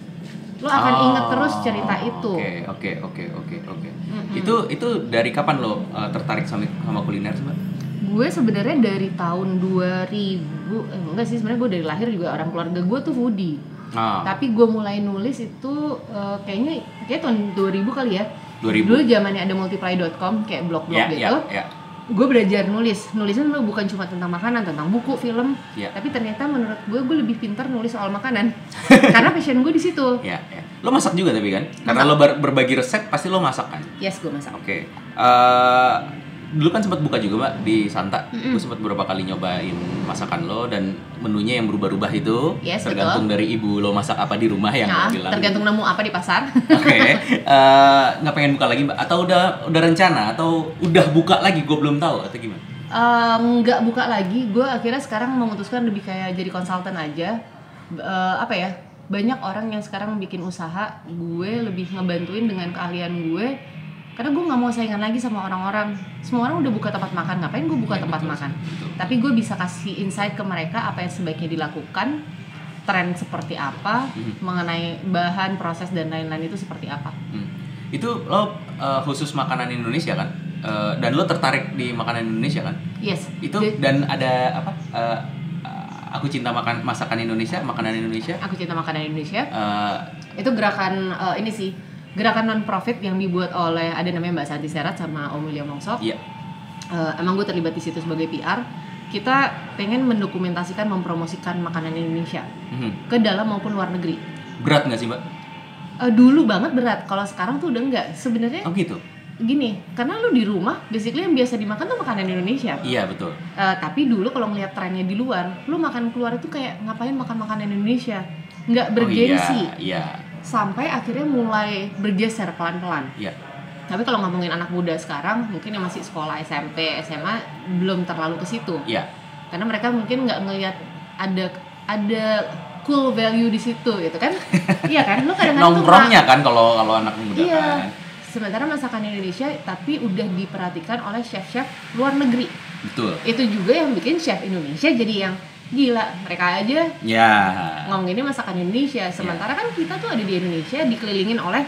lo akan Oh, inget terus cerita itu Oke, oke, oke, oke, oke. Itu itu dari kapan lo uh, tertarik sama sama kuliner sih, Mbak? gue sebenarnya dari tahun 2000 eh, enggak sih sebenarnya gue dari lahir juga orang keluarga gue tuh foodie Ah, tapi gue mulai nulis itu eh, kayaknya kayak tahun 2000 kali ya 2000. dulu zamannya ada multiply.com kayak blog-blog ya, gitu ya, ya. Gue belajar nulis nulisnya lo bukan cuma tentang makanan tentang buku film Ya. tapi ternyata menurut gue gue lebih pintar nulis soal makanan karena passion gue di situ Ya, ya. Lo masak juga tapi kan? Karena Masak. lo ber- berbagi resep pasti lo masak kan? yes gue masak Oke. Eh, dulu kan sempat buka juga mbak di Santa. Mm-mm. Gue sempat beberapa kali nyobain masakan lo dan menunya yang berubah-ubah itu Yes, tergantung dari ibu lo masak apa di rumah yang nah, bilang. tergantung nemu apa di pasar Oke, Eh, nggak pengen buka lagi mbak? Atau udah udah rencana? Atau udah buka lagi? Gue belum tahu atau gimana? Nggak buka lagi gue akhirnya sekarang memutuskan lebih kayak jadi konsultan aja Eh, apa ya banyak orang yang sekarang bikin usaha gue lebih ngebantuin dengan keahlian gue karena gue nggak mau saingan lagi sama orang-orang semua orang udah buka tempat makan ngapain gue buka Ya, tempat betul, makan betul. tapi gue bisa kasih insight ke mereka apa yang sebaiknya dilakukan tren seperti apa Mhm. mengenai bahan proses dan lain-lain itu seperti apa Hmm. Itu lo uh, khusus makanan Indonesia kan? Uh, dan lo tertarik di makanan Indonesia kan? yes Itu Jadi, dan ada apa? uh, uh, aku cinta makan masakan Indonesia, makanan Indonesia. aku cinta makanan Indonesia Uh, itu gerakan eh, ini sih gerakan non profit yang dibuat oleh ada namanya Mbak Santi Serat sama Om William Wongso Iya. Eh, emang gue terlibat di situ sebagai PR kita pengen mendokumentasikan mempromosikan makanan Indonesia Mhm. ke dalam maupun luar negeri Berat nggak sih mbak? Eh, dulu banget berat kalau sekarang tuh udah enggak sebenarnya Oh gitu. gini karena lu di rumah basically yang biasa dimakan tuh makanan Indonesia Iya betul. Eh, tapi dulu kalau ngeliat trennya di luar lu makan keluar itu kayak ngapain makan makanan Indonesia nggak bergengsi Oh, iya, iya, sampai akhirnya mulai bergeser pelan-pelan iya. Tapi kalau ngomongin anak muda sekarang, mungkin yang masih sekolah SMP, SMA belum terlalu ke situ. Iya. Karena mereka mungkin nggak ngelihat ada ada cool value di situ gitu kan? iya kan? Lu kadang-kadang Nongkrongnya kan kalau kalau anak muda Iya. kan. Sementara masakan Indonesia tapi udah diperhatikan oleh chef-chef luar negeri. Betul. Itu juga yang bikin chef Indonesia jadi yang gila. Mereka aja Ya. ngomonginnya masakan Indonesia. Sementara kan kita tuh ada di Indonesia dikelilingin oleh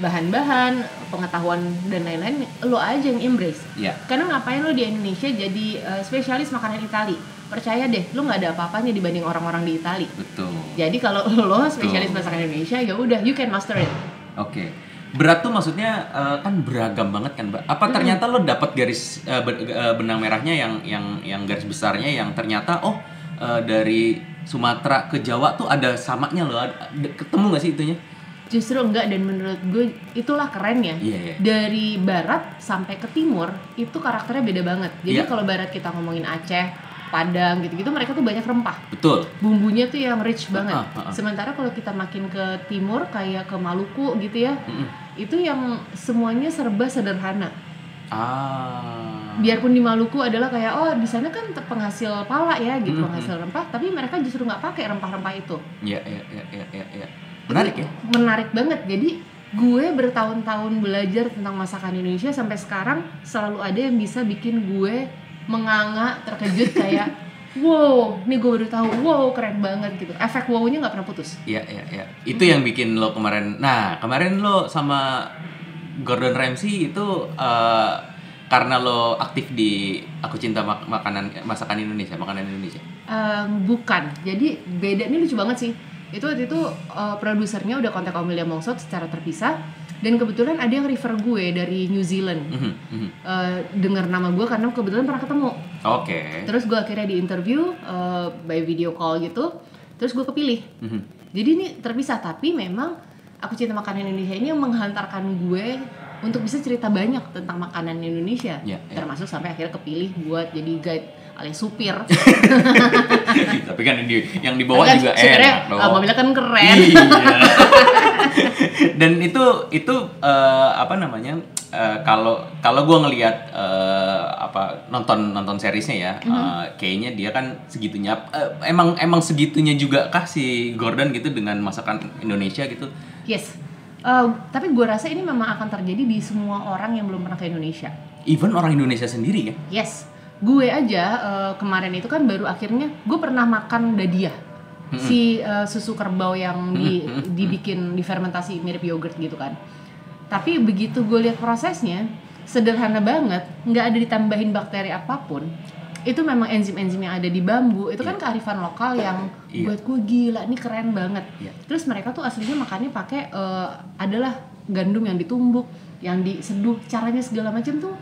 bahan-bahan, pengetahuan dan lain-lain. Lo aja yang embrace. Iya. Karena ngapain lo di Indonesia jadi eh, spesialis makanan Itali? Percaya deh, lo nggak ada apa-apanya dibanding orang-orang di Itali. Betul. Jadi kalau lo spesialis masakan Indonesia, ya udah, you can master it. Oke. Berat tuh maksudnya eh, kan beragam banget kan, Mbak. Apa ternyata lo dapat garis eh, benang merahnya yang yang yang garis besarnya yang ternyata oh eh, dari Sumatera ke Jawa tuh ada samanya loh. Ada- ketemu gak sih itunya? Justru enggak dan menurut gue itulah kerennya. Iya, iya. Dari barat sampai ke timur itu karakternya beda banget. Jadi Iya. kalau barat kita ngomongin Aceh, Padang gitu-gitu mereka tuh banyak rempah. Betul. Bumbunya tuh yang rich banget. Ah, ah, ah. Sementara kalau kita makin ke timur kayak ke Maluku gitu ya, Mm-mm. itu yang semuanya serba sederhana. Ah. Biarpun di Maluku adalah kayak oh di sana kan penghasil pala ya gitu, Mm-mm. penghasil rempah, tapi mereka justru nggak pakai rempah-rempah itu. Iya, iya, iya, iya, iya. Menarik ya? Menarik banget. Jadi gue bertahun-tahun belajar tentang masakan Indonesia sampai sekarang selalu ada yang bisa bikin gue menganga, terkejut kayak wow, nih gue baru tahu, wow keren banget gitu. Efek wow-nya nggak pernah putus. Iya, iya, iya. Itu yang bikin lo kemarin. Nah, kemarin lo sama Gordon Ramsay itu eh, karena lo aktif di Aku Cinta Mak- Makanan Masakan Indonesia, makanan Indonesia. Em, bukan. Jadi beda ini lucu banget sih. Itu waktu itu uh, produsernya udah kontak William Mongsot secara terpisah dan kebetulan ada yang refer gue dari New Zealand. Mhm, mhm. Uh, dengar nama gue karena kebetulan pernah ketemu. Oke. Terus gue akhirnya di interview uh, by video call gitu. Terus gue kepilih. Mhm. Jadi ini terpisah tapi memang aku cinta makanan Indonesia ini yang menghantarkan gue untuk bisa cerita banyak tentang makanan Indonesia. Ya, ya. Termasuk sampai akhirnya kepilih buat jadi guide alias supir. Tapi kan yang di yang di bawah Kan juga enak dong. uh, mobilnya kan keren. Iya. Dan itu itu eh, apa namanya? eh, kalau kalau gue ngelihat eh, apa nonton nonton seriesnya ya, eh, kayaknya dia kan segitunya. eh, emang emang segitunya juga kah si Gordon gitu dengan masakan Indonesia gitu? Yes. Uh, tapi gue rasa ini memang akan terjadi di semua orang yang belum pernah ke Indonesia. Even orang Indonesia sendiri ya. Yes. Gue aja uh, kemarin itu kan baru akhirnya gue pernah makan dadia. Si uh, susu kerbau yang di, dibikin difermentasi mirip yogurt gitu kan. Tapi begitu gue lihat prosesnya sederhana banget, nggak ada ditambahin bakteri apa pun. Itu memang enzim-enzim yang ada di bambu. Itu kan kearifan lokal yang Iya. buat gue gila, ini keren banget. Iya. Terus mereka tuh aslinya makannya pakai eh, adalah gandum yang ditumbuk, yang diseduh, caranya segala macam tuh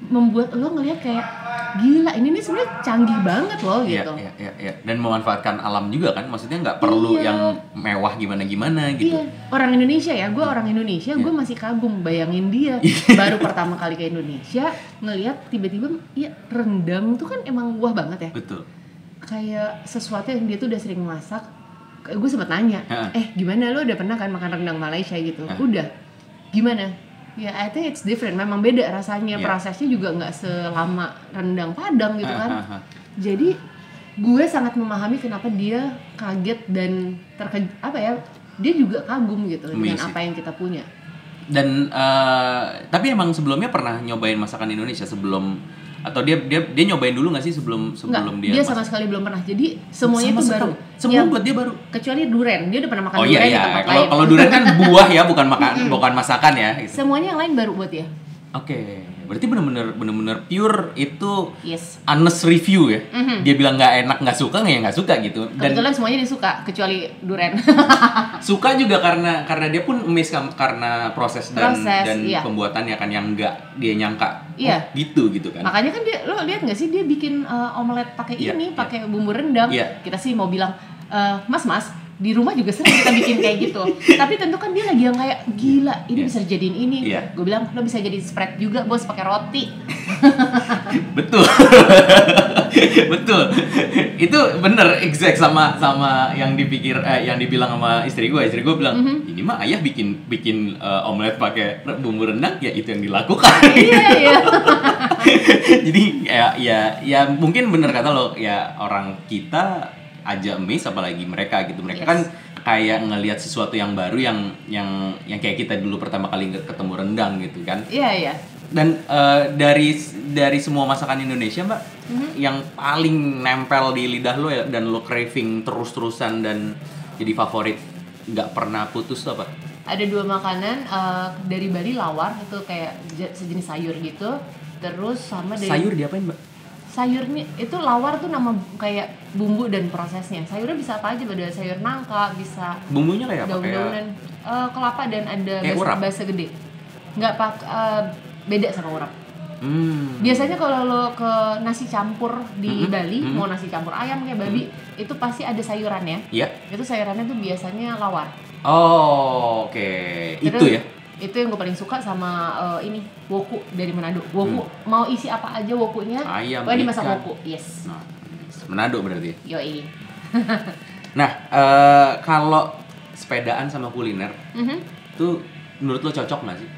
membuat lo ngelihat kayak gila ini nih sebenarnya canggih banget loh Iya, gitu. iya, iya, iya. Dan memanfaatkan alam juga kan, maksudnya nggak perlu Iya. yang mewah gimana-gimana gitu. Iya, orang Indonesia ya, gue orang Indonesia, gue masih kagum bayangin dia Iya. baru pertama kali ke Indonesia ngelihat tiba-tiba ya rendang tuh kan emang wah banget ya, Betul. kayak sesuatu yang dia tuh udah sering masak. Gue sempet nanya, Ha. eh gimana lo udah pernah kan makan rendang Malaysia gitu? Ha. Udah, gimana? Ya, I think it's different. Memang beda rasanya, Iya. prosesnya juga nggak selama rendang Padang gitu Ha, kan. ha, ha. Jadi gue sangat memahami kenapa dia kaget dan terkejut apa ya? Dia juga kagum gitu dengan Amazing. apa yang kita punya. Dan eh, tapi emang sebelumnya pernah nyobain masakan Indonesia sebelum atau dia dia dia nyobain dulu nggak sih sebelum sebelum dia, dia sama sekali belum pernah. Jadi semuanya Sama itu baru. sekali. Semua Yang- buat dia baru. kecuali duren. Dia udah pernah makan Oh duren iya di iya. tempat Kalau lain. kalau durian kan buah ya, bukan makan bukan masakan ya. gitu. Semuanya yang lain baru buat dia. Oke, berarti bener-bener bener-bener pure itu Yes. honest review ya. Mhm. Dia bilang nggak enak nggak suka nggak ya nggak suka gitu. Dan Kebetulan semuanya dia suka kecuali duren. suka juga karena karena dia pun miss karena proses dan Proses, dan iya. pembuatannya kan yang nggak dia nyangka Iya. oh, gitu gitu kan. Makanya kan dia lo lihat nggak sih dia bikin uh, omelet pakai Iya, ini, iya. pakai bumbu rendang. Iya. Kita sih mau bilang "Eh, Mas Mas di rumah juga sering kita bikin kayak gitu. Tapi tentu kan dia lagi yang kayak gila, ini Iya. bisa jadiin ini. Iya. Gue bilang lo bisa jadi spread juga bos pakai roti. Betul. Betul. Itu bener exact sama sama yang dipikir eh, yang dibilang sama istri gue. Istri gue bilang, Mhm. "Ini mah ayah bikin bikin eh, omelet pakai bumbu rendang, ya itu yang dilakukan." iya iya. Jadi ya ya ya mungkin bener kata lo ya orang kita aja miss apalagi mereka gitu. Mereka Yes. kan kayak ngelihat sesuatu yang baru yang yang yang kayak kita dulu pertama kali ketemu rendang gitu kan. Iya iya. Dan eh, dari dari semua masakan Indonesia, Mbak, Mhm. yang paling nempel di lidah lo ya dan lo craving terus-terusan dan jadi favorit nggak pernah putus apa? Ada dua makanan eh, dari Bali lawar itu kayak je- sejenis sayur gitu. Terus sama dari Sayur diapain, Mbak? Sayur nih itu lawar tuh nama kayak bumbu dan prosesnya. Sayurnya bisa apa aja? Ada sayur nangka, bisa Bumbunya kayak apa? Kayak daun-daunan eh, kelapa dan ada Kayak basa, gede. Nggak pak eh, beda sama urap. hmm. Biasanya kalau lo ke nasi campur di Mhm, Bali, mhm. mau nasi campur ayam kayak babi, itu pasti ada sayurannya. Iya. Itu sayurannya tuh biasanya lawar. Oh, oke. Itu Terus, ya. Itu yang gue paling suka sama eh, ini woku dari Manado. Woku mau isi apa aja wokunya? Hmm. Ayam, Pokoknya dimasak ikan. woku. Yes. Nah, Manado berarti. Yoi. Nah, eh, kalau sepedaan sama kuliner Mhm. tuh menurut lo cocok nggak sih?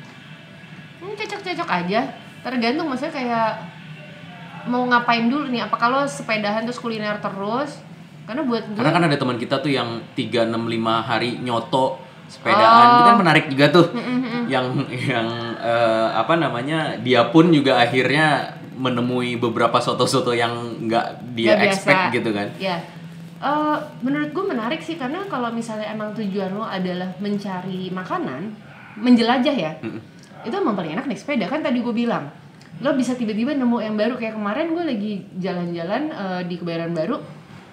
Hmm, cocok-cocok aja. Tergantung maksudnya kayak mau ngapain dulu nih. Apa kalau sepedahan terus kuliner terus? Karena buat gue Karena kan ada teman kita tuh yang 3 6 5 hari nyoto sepedaan. Oh. Itu kan menarik juga tuh. Yang yang eh, apa namanya? Dia pun juga akhirnya menemui beberapa soto-soto yang nggak dia Nggak expect biasa. gitu kan. Ya, Eh, menurut gue menarik sih karena kalau misalnya emang tujuan lo adalah mencari makanan, menjelajah ya, Mm-mm. itu emang paling enak naik sepeda kan tadi gue bilang. Lo bisa tiba-tiba nemu yang baru kayak kemarin gue lagi jalan-jalan eh, di Kebayoran Baru,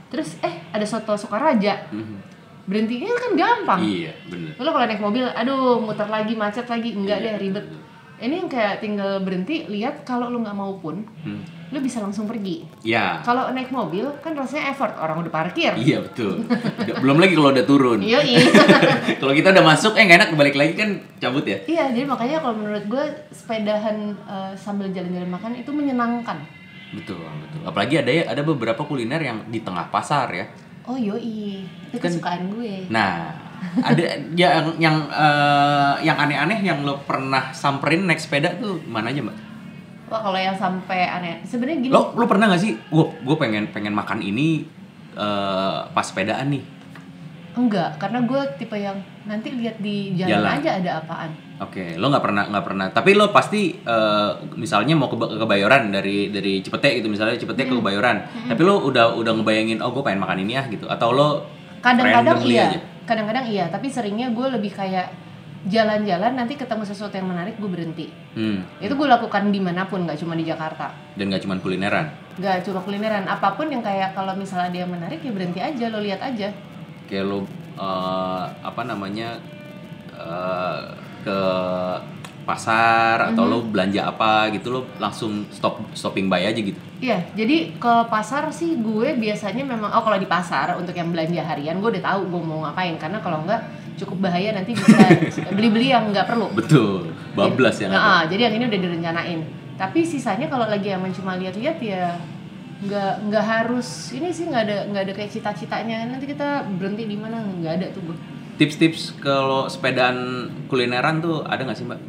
terus eh ada soto Sukaraja, Mhm. Berhentinya kan gampang. Iya, bener. Lo kalau naik mobil, aduh muter lagi macet lagi, enggak Iya, deh ribet. Ini yang kayak tinggal berhenti, lihat kalau lo nggak mau pun, Hmm. lo bisa langsung pergi. Ya. Kalau naik mobil kan rasanya effort, orang udah parkir. Iya betul. Belum lagi kalau udah turun. Iya, iya. kalau kita udah masuk, eh nggak enak balik lagi kan cabut ya. Iya, jadi makanya kalau menurut gue sepedahan eh, sambil jalan-jalan makan itu menyenangkan. Betul, betul. Apalagi ada ya, ada beberapa kuliner yang di tengah pasar ya. Oh yoi, itu Kan- kesukaan gue. Nah, ada yang yang eh, yang aneh-aneh yang lo pernah samperin naik sepeda tuh mana aja mbak? Wah kalau yang sampai aneh, sebenarnya gini. Lo lo pernah nggak sih? Gue gue pengen pengen makan ini eh, pas sepedaan nih. Enggak, karena gue tipe yang nanti lihat di jalan, Jalan. aja ada apaan. Oke, lo nggak pernah nggak pernah. Tapi lo pasti eh, misalnya mau ke, ke Kebayoran dari dari Cipete gitu misalnya Cipete ke Kebayoran. Tapi lo udah udah ngebayangin oh gue pengen makan ini ya gitu. Atau lo Kadang-kadang iya, kadang-kadang iya. Tapi seringnya gue lebih kayak jalan-jalan nanti ketemu sesuatu yang menarik gue berhenti. Hmm. Itu gue lakukan di mana pun, nggak cuma di Jakarta. Dan gak cuma kulineran. Nggak cuma kulineran, apa pun yang kayak kalau misalnya dia menarik ya berhenti aja, lo lihat aja. Kayak lo eh, apa namanya eh, ke pasar atau lo belanja apa gitu lo langsung stop stopping by aja gitu. Iya, jadi ke pasar sih gue biasanya memang oh kalau di pasar untuk yang belanja harian gue udah tahu gue mau ngapain karena kalau enggak cukup bahaya nanti bisa beli-beli yang nggak perlu. Betul. Bablas ya. Nah, ah, jadi yang ini udah direncanain. Tapi sisanya kalau lagi emang cuma lihat-lihat ya nggak nggak harus ini sih nggak ada nggak ada kayak cita-citanya nanti kita berhenti di mana nggak ada tuh gue. Tips-tips kalau sepedaan kulineran tuh ada nggak sih mbak?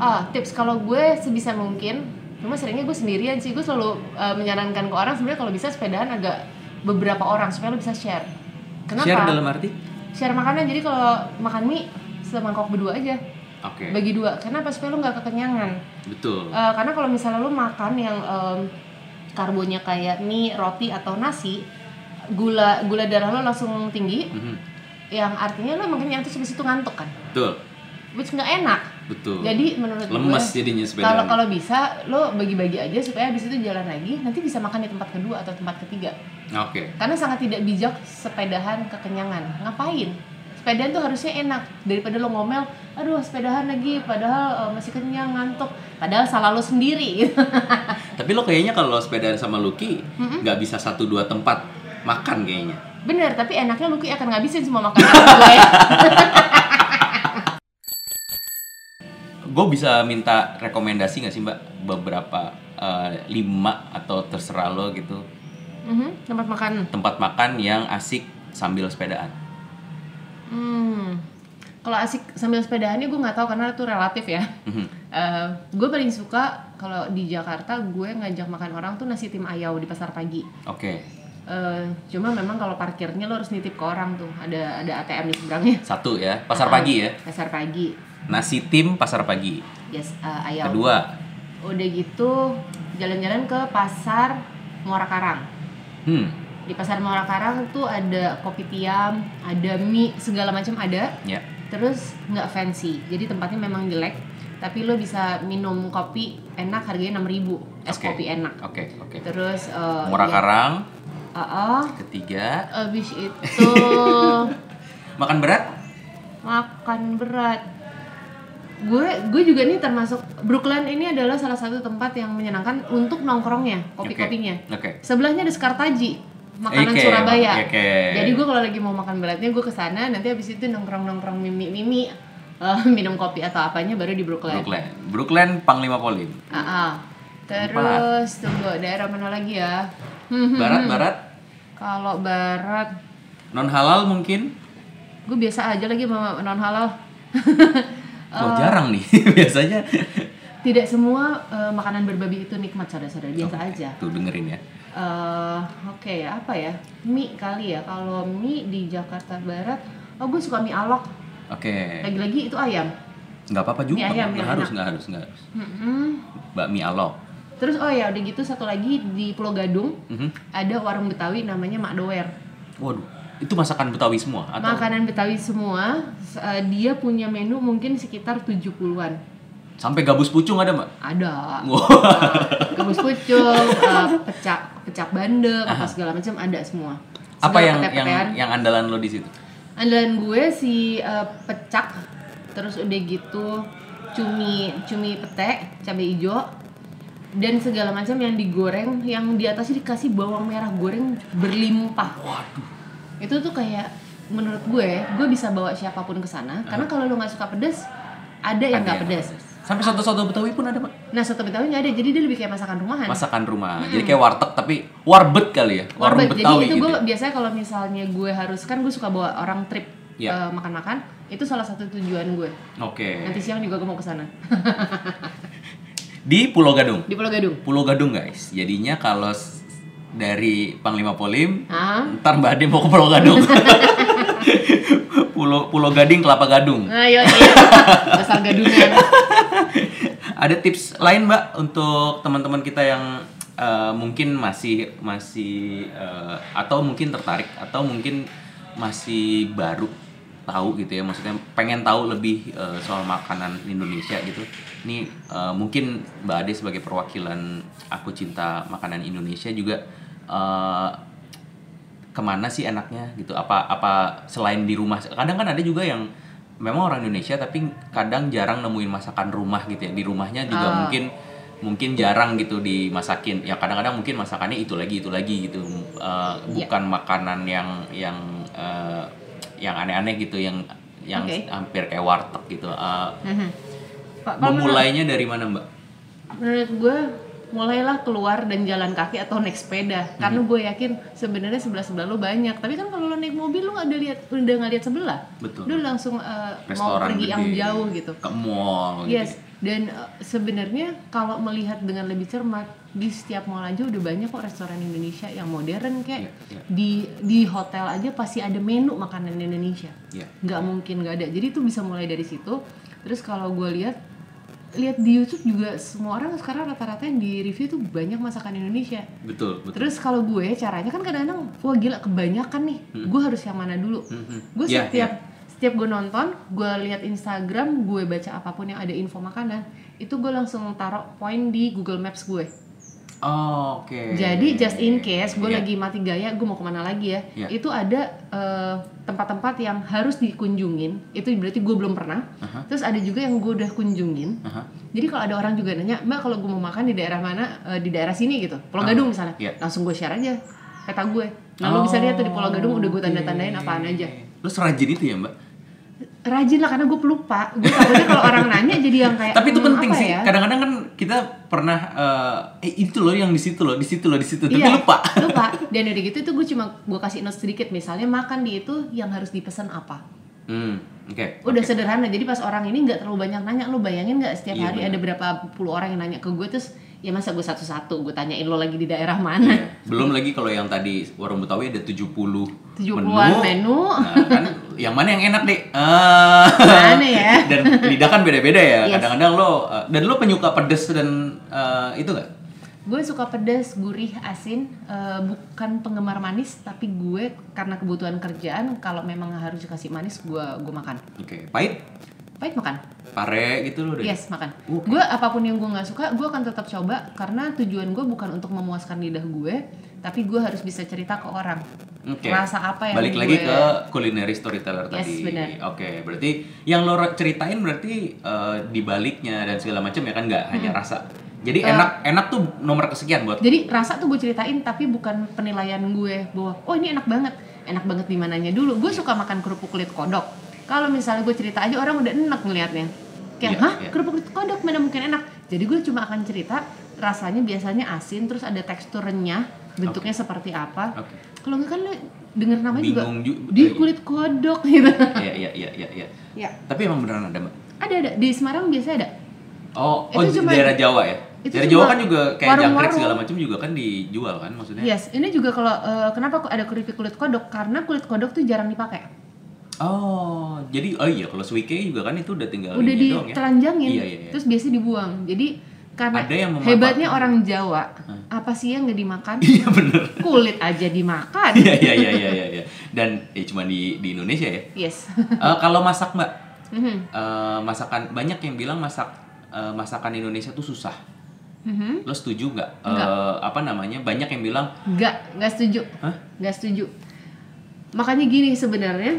Ah, tips kalau gue sebisa mungkin, cuma seringnya gue sendirian sih. Gue selalu uh, menyarankan ke orang sebenarnya kalau bisa sepedaan agak beberapa orang supaya lo bisa share. Kenapa? Share dalam arti? Share makanan. Jadi kalau makan mie semangkok berdua aja, Oke. bagi dua. Kenapa? Supaya lo nggak kekenyangan. Betul. Uh, karena kalau misalnya lo makan yang um, karbonya kayak mie, roti atau nasi, gula gula darah lo langsung tinggi, Mhm. yang artinya lo makin kenyang terus habis itu ngantuk kan, Betul. which nggak enak. Betul. Jadi menurut lemes gue jadinya kalau sepedaan. kalau bisa lo bagi-bagi aja supaya habis itu jalan lagi nanti bisa makan di tempat kedua atau tempat ketiga Oke. karena sangat tidak bijak sepedahan kekenyangan ngapain sepedaan tuh harusnya enak. Daripada lo ngomel aduh sepedahan lagi padahal eh, masih kenyang ngantuk. Padahal salah lo sendiri. Tapi lo kayaknya kalau sepedaan sama Lucky nggak bisa satu dua tempat makan kayaknya. bener tapi enaknya Lucky akan ngabisin semua makanan gue Gue bisa minta rekomendasi nggak sih mbak? Beberapa eh, lima atau terserah lo gitu. Mhm, tempat makan. Tempat makan yang asik sambil sepedaan. Hmm. kalau asik sambil sepedahannya gue nggak tahu karena itu relatif ya Mhm. gue paling suka kalau di Jakarta gue ngajak makan orang tuh nasi tim ayau di pasar pagi. Oke. Eh, cuma memang kalau parkirnya lo harus nitip ke orang tuh, ada ada ATM di seberangnya. Satu ya pasar Ah, pagi ya. Pasar pagi, Nasi tim pasar pagi. yes eh, ayau. Kedua. Udah gitu jalan-jalan ke pasar Muara Karang. Hmm. Di pasar Muara Karang tuh ada kopi tiam, ada mie segala macam ada. Ya. Terus nggak fancy, jadi tempatnya memang jelek. Tapi lo bisa minum kopi enak harganya 6000 es Oke. kopi enak. Oke oke. Terus eh, Murah ya, Karang. uh-uh. Ketiga. Abis itu Makan berat? makan berat. Gue gue juga nih termasuk Brooklyn ini adalah salah satu tempat yang menyenangkan untuk nongkrongnya, kopi-kopinya. Oke. Sebelahnya ada Skartaji. Makanan Oke, Surabaya. oke. Jadi gue kalau lagi mau makan beratnya gue ke sana, nanti habis itu nongkrong nongkrong mimi mimi, eh, minum kopi atau apanya baru di Brooklyn. Brooklyn. Brooklyn Panglima Polim. Ah, ah. Terus tunggu daerah mana lagi ya? Hmm, hmm, Barat hmm. barat Kalau barat, non halal mungkin. gue biasa aja lagi sama non halal. Oh, jarang nih biasanya. Tidak semua eh, makanan berbabi itu nikmat saudara-saudara, biasa aja. Tuh dengerin ya. eh Oke, apa ya? Mie kali ya. Kalau mie di Jakarta Barat, oh gue suka mie alok. Oke. Lagi-lagi itu ayam. Nggak apa-apa juga. Mie ayam nggak harus, nggak harus, nggak harus. Mm-mm. Bakmi alok. Terus oh ya udah gitu satu lagi di Pulau Gadung Mhm. ada warung Betawi namanya Mak Doer. Waduh, itu masakan Betawi semua atau? Makanan Betawi semua, eh, dia punya menu mungkin sekitar 70-an. Sampai gabus pucung ada mbak? Ada. Eh, Gabus pucung, eh, pecak pecak bandeng, apa segala macam ada semua. Apa Segala yang yang pete-petean. yang andalan lo di situ? Andalan gue si eh, pecak, terus udah gitu cumi cumi pete, cabai hijau, dan segala macam yang digoreng, yang di atasnya dikasih bawang merah goreng berlimpah. Waduh. Itu tuh kayak menurut gue, gue bisa bawa siapa pun ke sana, karena kalau lo nggak suka pedas, ada yang nggak pedas. Sampai soto-soto Betawi pun ada mbak? Nah soto betawi nggak ada, jadi dia lebih kayak masakan rumahan. Masakan rumah. Jadi kayak warteg tapi warbet kali ya. Warung Warbet. Jadi Betawi itu gitu. gue ya. biasanya kalau misalnya gue harus kan gue suka bawa orang trip Iya. eh, makan-makan, itu salah satu tujuan gue. Oke. Nanti siang juga gue mau ke sana. Di Pulau Gadung. Di Pulau Gadung. Pulau Gadung guys. Jadinya kalau dari Panglima Polim, Ah. ntar Mbak Ade mau ke Pulau Gadung. Pulau Pulau Gading Kelapa Gadung. Ayo iya. Dasar gadungan. Ada tips lain Mbak untuk teman-teman kita yang eh, mungkin masih masih eh, atau mungkin tertarik atau mungkin masih baru tahu gitu ya maksudnya pengen tahu lebih eh, soal makanan Indonesia gitu. Ini eh, mungkin Mbak Ade sebagai perwakilan aku cinta makanan Indonesia juga eh, ke mana sih enaknya gitu apa apa selain di rumah kadang kan ada juga yang memang orang Indonesia tapi kadang jarang nemuin masakan rumah gitu ya di rumahnya juga Ah. mungkin mungkin jarang gitu dimasakin ya kadang-kadang mungkin masakannya itu lagi itu lagi gitu Eh, Iya. bukan makanan yang yang eh, yang aneh-aneh gitu yang yang Oke. hampir kayak warteg gitu Eh, Mhm. Pak, kalau memulainya dari mana mbak menurut gue mulailah keluar dan jalan kaki atau naik sepeda. Hmm. karena gue yakin sebenarnya sebelah sebelah lo banyak. Tapi kan kalau lo naik mobil lo nggak ada lihat udah nggak lihat sebelah. Betul. lo langsung uh, mau pergi gede, yang jauh gitu. ke mall gitu. Yes. Dan uh, sebenarnya kalau melihat dengan lebih cermat di setiap mall aja udah banyak kok restoran Indonesia yang modern kayak Iya, iya. di di hotel aja pasti ada menu makanan Indonesia. Iya. nggak mungkin nggak ada. Jadi itu bisa mulai dari situ. Terus kalau gue lihat lihat di YouTube juga semua orang sekarang rata-rata yang di review tuh banyak masakan Indonesia. Betul betul. Terus kalau gue caranya kan kadang-kadang wah gila kebanyakan nih. Gue harus yang mana dulu? Mhm. gue Iya, setiap setiap gue nonton gue lihat Instagram gue baca apa pun yang ada info makanan itu gue langsung taruh poin di Google Maps gue Oh, oke. jadi just in case gue Iya. lagi mati gaya gue mau ke mana lagi ya Iya. itu ada eh, tempat-tempat yang harus dikunjungin itu berarti gue belum pernah Aha. terus ada juga yang gue udah kunjungin Aha. jadi kalau ada orang juga nanya mbak kalau gue mau makan di daerah mana Eh, di daerah sini gitu Pulau Gadung misalnya iya. langsung gue share aja peta gue nah lo bisa lihat tuh di Pulau Gadung udah gue tanda-tandain apaan aja Lu serajin itu ya, Mbak? Rajin lah karena gue pelupa gue takutnya kalau orang nanya jadi yang kayak Tapi itu "Hmm, penting sih. ya?" Kadang-kadang kan kita pernah eh eh, itu loh yang di situ loh, di situ loh, di situ. Tapi Iya, lupa. lupa dan udah gitu itu gue cuma gue kasih note sedikit misalnya makan di itu yang harus dipesan apa Hmm, oke. udah sederhana jadi pas orang ini nggak terlalu banyak nanya lu bayangin nggak setiap Iya, hari benar. ada berapa puluh orang yang nanya ke gue terus ya masa gue satu-satu gue tanyain lo lagi di daerah mana Iya. Belum lagi kalau yang tadi warung Betawi ada 70 70-an menu. Nah, kan yang mana yang enak, Dek? Ah. Mana ya? dan lidah kan beda-beda ya. Yes. Kadang-kadang lo eh, dan lo penyuka pedes dan eh, itu nggak? gue suka pedas gurih asin eh, bukan penggemar manis tapi gue karena kebutuhan kerjaan kalau memang harus dikasih manis gue gue makan Oke, pahit, pahit makan pare gitu lo deh. yes makan Oke. gue apa pun yang gue nggak suka gue akan tetap coba karena tujuan gue bukan untuk memuaskan lidah gue tapi gue harus bisa cerita ke orang Oke. rasa apa yang Balik lagi gue- ke culinary storyteller Yes, tadi. Oke, berarti yang lo ceritain berarti eh, di baliknya dan segala macam ya kan nggak hanya rasa. Jadi Eh, enak enak tuh nomor kesekian buat. Jadi rasa tuh gue ceritain tapi bukan penilaian gue bahwa oh ini enak banget, enak banget di mananya dulu. Gue suka makan kerupuk kulit kodok. Kalau misalnya gue cerita aja orang udah enak ngelihatnya. Kayak, Iya, hah iya. kerupuk kulit kodok mana mungkin enak. Jadi gue cuma akan cerita rasanya biasanya asin terus ada teksturnya, bentuknya seperti apa. Oke. Kalau enggak kan lu denger namanya juga Bingung ju- di iya. kulit kodok gitu. Iya iya iya iya iya. ya, Tapi emang beneran ada, Mbak. ada ada di Semarang biasanya ada. Oh, oh Itu di cuma- daerah Jawa ya? itu Daerah Jawa kan juga kayak jangkrik warung-warung. segala macam juga kan dijual kan maksudnya. Yes, ini juga kalau eh, kenapa kok ada keripik kulit kodok? Karena kulit kodok tuh jarang dipakai. Oh, jadi oh iya kalau suike juga kan itu udah tinggal udah ininya doang ya. Iya iya iya. terus biasa dibuang jadi karena Ada yang hebatnya orang Jawa apa sih yang nggak dimakan Iya bener. kulit aja dimakan Iya iya iya iya iya iya. Dan eh cuma di di Indonesia ya. yes Eh, kalau masak Mbak, Mhm. eh, masakan banyak yang bilang masak eh, masakan Indonesia tuh susah. Mhm. Lo setuju nggak? Nggak. apa namanya? Banyak yang bilang, nggak nggak setuju Hah? nggak setuju makanya gini sebenarnya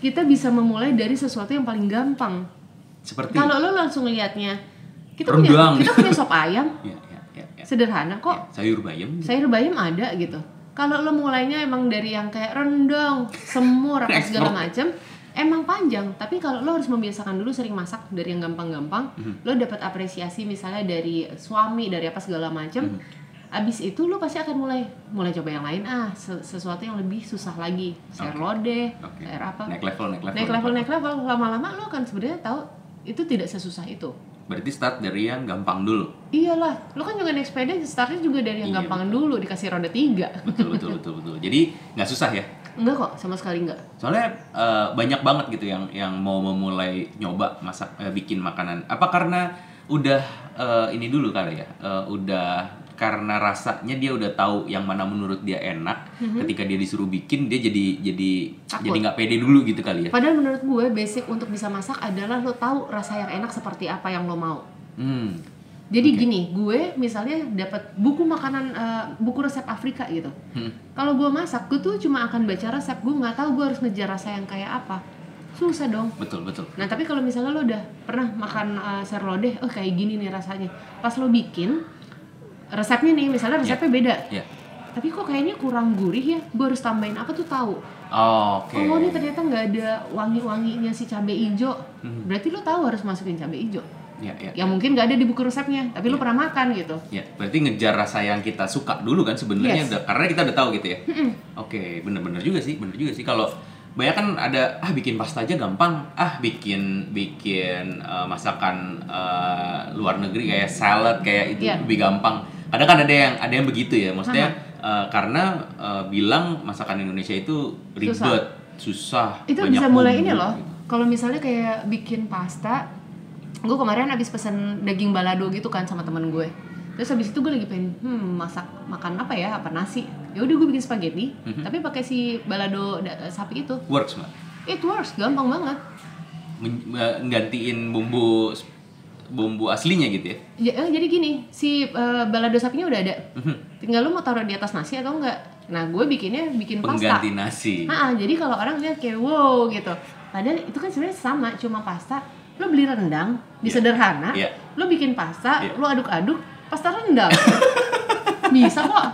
kita bisa memulai dari sesuatu yang paling gampang. Seperti? Kalau lo langsung lihatnya kita Rendang. punya kita punya sop ayam. Ya, ya, ya, ya. sederhana kok. Sayur bayam. sayur bayam ada gitu. Kalau lo mulainya emang dari yang kayak rendang semur apa segala macam emang panjang. Tapi kalau lo harus membiasakan dulu sering masak dari yang gampang-gampang lo dapat apresiasi misalnya dari suami dari apa segala macam abis itu lo pasti akan mulai mulai coba yang lain ah se- sesuatu yang lebih susah lagi sayur Oke. lodeh Oke. sayur apa Naik level, naik level. naik level naik level lama-lama lo akan sebenarnya tahu itu tidak sesusah itu Berarti start dari yang gampang dulu. iyalah lo kan juga naik sepeda startnya juga dari yang Iya, gampang dulu dikasih roda tiga Betul betul betul betul. Jadi nggak susah ya. Enggak kok, sama sekali enggak. Soalnya eh, banyak banget gitu yang yang mau memulai nyoba masak eh, bikin makanan. Apa karena udah eh, ini dulu kali ya? Eh, udah karena rasanya dia udah tahu yang mana menurut dia enak. Ketika dia disuruh bikin dia jadi jadi. Takut. jadi nggak pede dulu gitu kali ya. Padahal menurut gue basic untuk bisa masak adalah lo tahu rasa yang enak seperti apa yang lo mau. Hmm. Jadi gini, gue misalnya dapat buku makanan, eh, buku resep Afrika gitu. Hmm. Kalau gue masak, gue tuh cuma akan baca resep, gue nggak tahu gue harus ngejar rasa yang kayak apa. Susah dong. Betul betul. Nah tapi kalau misalnya lo udah pernah makan uh, sayur lodeh, oh kayak gini nih rasanya. Pas lo bikin resepnya nih, misalnya resepnya beda, Ya. tapi kok kayaknya kurang gurih ya, gue harus tambahin apa tuh tahu. Oh, Oke. Oh ini ternyata nggak ada wangi-wanginya si cabai hijau. Hmm. Berarti lo tahu harus masukin cabai hijau. Ya, ya, Yang mungkin nggak ada di buku resepnya, tapi lo pernah makan gitu. Ya, berarti ngejar rasa yang kita suka dulu kan sebenarnya Yes. udah karena kita udah tahu gitu ya. Oke, bener-bener juga sih, bener juga sih kalau banyak kan ada ah bikin pasta aja gampang, ah bikin bikin eh, masakan eh, luar negeri kayak salad kayak itu Iya. lebih gampang. Kadang kan ada yang ada yang begitu ya, maksudnya eh, karena eh, bilang masakan Indonesia itu ribet, susah, Itu banyak bisa mulai bumbu ini loh. gitu. Kalau misalnya kayak bikin pasta, gue kemarin habis pesen daging balado gitu kan sama temen gue. Terus habis itu gue lagi pengen hmm, masak makan apa ya, apa nasi. Ya udah gue bikin spaghetti, Mhm. tapi pakai si balado da- sapi itu. Works, Mbak. It works, gampang banget. Men- eh, nggantiin bumbu bumbu aslinya gitu ya. Ja- eh, jadi gini, si eh, balado sapinya udah ada. Mhm. Tinggal lu mau taruh di atas nasi atau enggak. Nah, gue bikinnya bikin pasta. Pengganti nasi. Ah, jadi kalau orang lihat kayak wow gitu. Padahal itu kan sebenarnya sama, cuma pasta. Lo beli rendang, di Iya. sederhana. Iya. Lo bikin pasta, Iya. lo aduk-aduk, pasta rendang. Bisa kok.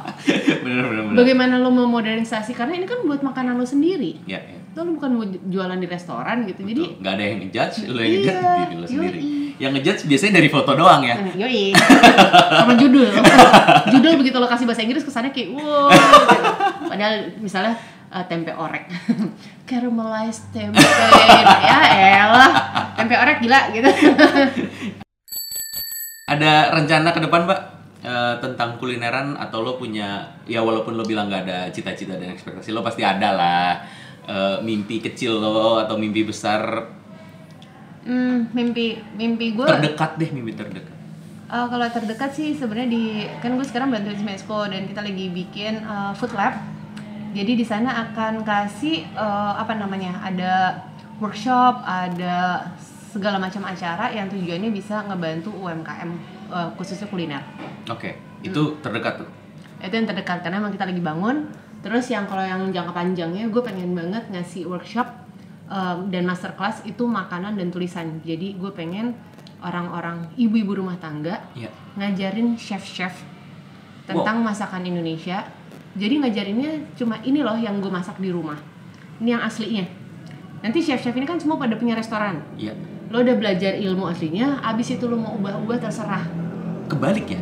bener bener bener. Bagaimana lo memodernisasi? Karena ini kan buat makanan lo sendiri. Ya, ya. Lo bukan mau jualan di restoran gitu. Jadi Betul. nggak ada yang ngejudge, lo yang Iya, ngejudge diri lo sendiri. yoi. Yang ngejudge biasanya dari foto doang ya. Hmm, Yoi. Sama judul. judul begitu lo kasih bahasa Inggris kesannya kayak wow. gitu. Padahal misalnya eh, tempe orek. Caramelized tempe. ya elah. Tempe orek gila gitu. Ada rencana ke depan, Mbak? eh, tentang kulineran atau lo punya ya walaupun lo bilang nggak ada cita-cita dan ekspektasi lo pasti ada lah eh, mimpi kecil lo atau mimpi besar Hmm, mimpi mimpi gue terdekat deh mimpi terdekat Uh, kalau terdekat sih sebenarnya di kan gue sekarang bantuin Smesco dan kita lagi bikin uh, food lab. Jadi di sana akan kasih uh, apa namanya ada workshop, ada segala macam acara yang tujuannya bisa ngebantu UMKM uh, khususnya kuliner. oke Hmm. itu terdekat tuh Itu yang terdekat karena emang kita lagi bangun. Terus yang kalau yang jangka panjangnya gue pengen banget ngasih workshop um, dan masterclass itu makanan dan tulisan. Jadi gue pengen orang-orang ibu-ibu rumah tangga Iya. ngajarin chef-chef tentang masakan Indonesia. Jadi ngajarinnya cuma ini loh yang gue masak di rumah. Ini yang aslinya. Nanti chef-chef ini kan semua pada punya restoran. Iya. Lo udah belajar ilmu aslinya, abis itu lo mau ubah-ubah terserah. Kebalik ya?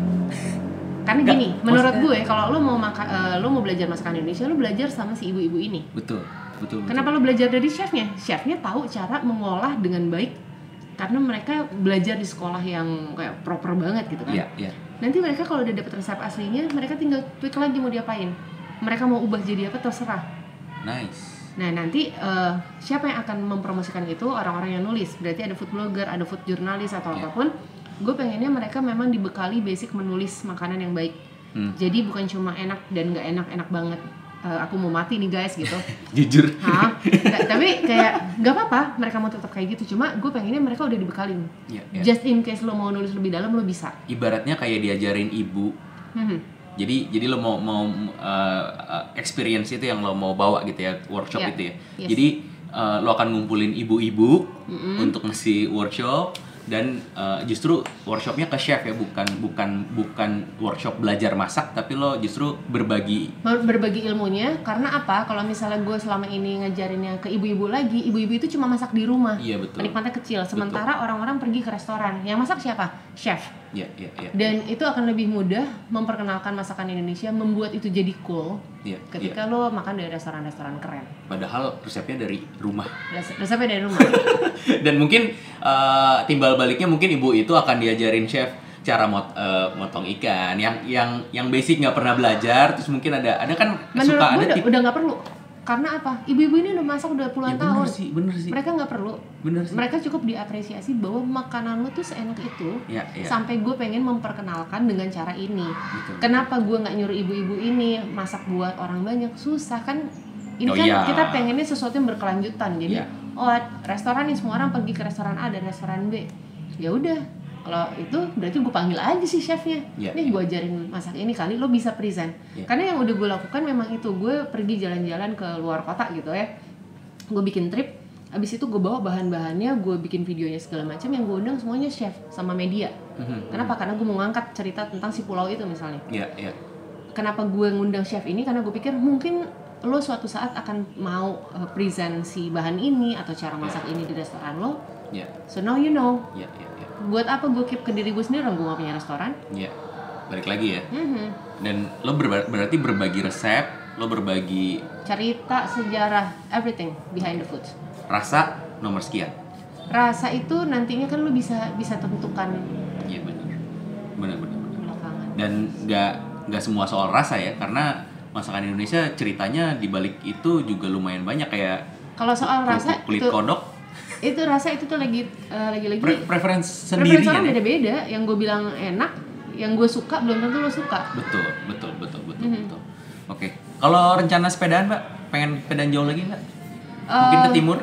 Karena Nggak, gini, menurut maksudnya- gue kalau lo mau maka, eh, lo mau belajar masakan Indonesia, lo belajar sama si ibu-ibu ini. Betul. Betul. betul. Kenapa lo belajar dari chefnya? Chefnya tahu cara mengolah dengan baik karena mereka belajar di sekolah yang kayak proper banget gitu kan. Iya, iya. Nanti mereka kalau udah dapet resep aslinya, mereka tinggal tweak lagi mau diapain. Mereka mau ubah jadi apa terserah. Nice. Nah nanti eh, siapa yang akan mempromosikan itu orang-orang yang nulis. Berarti ada food blogger, ada food jurnalis atau Iya. apa pun. Gue pengennya mereka memang dibekali basic menulis makanan yang baik. Hmm. Jadi bukan cuma enak dan nggak enak-enak banget. Eh, aku mau mati nih guys gitu. Jujur. Hah? Nggak, tapi kayak nggak apa-apa mereka mau tetap kayak gitu. Cuma gue pengennya mereka udah dibekalin. Iya, iya. Just in case lo mau nulis lebih dalam lo bisa. Ibaratnya kayak diajarin ibu. Hmm. Jadi jadi lo mau mau uh, uh, experience itu yang lo mau bawa gitu ya workshop Iya. itu ya. Yes. Jadi uh, lo akan ngumpulin ibu-ibu untuk ngasih workshop dan uh, justru workshopnya ke chef ya bukan bukan bukan workshop belajar masak tapi lo justru berbagi. Ber- berbagi ilmunya karena apa? Kalau misalnya gue selama ini ngajarinnya ke ibu-ibu lagi ibu-ibu itu cuma masak di rumah. Iya, betul. penikmatnya kecil. Sementara orang-orang pergi ke restoran. Yang masak siapa? Chef ya ya ya. Dan itu akan lebih mudah memperkenalkan masakan Indonesia membuat itu jadi cool ya. ketika lo makan dari restoran-restoran keren. Padahal resepnya dari rumah. Res- resepnya dari rumah. Dan mungkin uh, timbal baliknya mungkin ibu itu akan diajarin chef cara mot, uh, motong ikan yang yang yang basic nggak pernah belajar terus mungkin ada ada kan menurut suka ada udah tip udah nggak perlu karena apa? Ibu-ibu ini udah masak udah puluhan ya bener tahun. sih bener sih. Mereka nggak perlu. Bener sih. Mereka cukup diapresiasi bahwa makanan lo tuh seenak itu ya ya. sampai gue pengen memperkenalkan dengan cara ini. Betul. kenapa gue nggak nyuruh ibu-ibu ini masak buat orang banyak? Susah kan? Ini Oh kan iya. kita pengennya sesuatu yang berkelanjutan. Jadi Iya. oh restoran nih semua orang pergi ke restoran A dan restoran B. Ya udah kalau itu berarti gue panggil aja sih chefnya Iya, nih gue ajarin masak ini kali lo bisa present Iya. karena yang udah gue lakukan memang itu gue pergi jalan-jalan ke luar kota gitu ya gue bikin trip abis itu gue bawa bahan-bahannya gue bikin videonya segala macam yang gue undang semuanya chef sama media Mhm. Kenapa? Karena gue mau ngangkat cerita tentang si pulau itu misalnya. ya ya Kenapa gue ngundang chef ini? Karena gue pikir mungkin lo suatu saat akan mau uh, present si bahan ini atau cara masak ini di restoran lo. ya So now you know. ya ya Buat apa gue keep ke diri gue sendiri? Gue gak punya restoran. ya balik lagi ya Mhm. dan lo berba- berarti berbagi resep lo berbagi Cerita, sejarah, everything behind the food. rasa nomor sekian Rasa itu nantinya kan lo bisa bisa tentukan iya benar benar benar dan nggak nggak semua soal rasa ya karena masakan Indonesia ceritanya di balik itu juga lumayan banyak kayak Kalau soal rasa kulit itu kodok itu rasa itu tuh lagi uh, lagi-lagi pre- preference sendiri Preferensi kan orang ya? beda-beda. Yang gue bilang enak, yang gue suka belum tentu lo suka. betul betul betul betul Mhm. betul oke kalau rencana sepedaan mbak pengen sepedaan jauh lagi nggak mungkin ke Eh, timur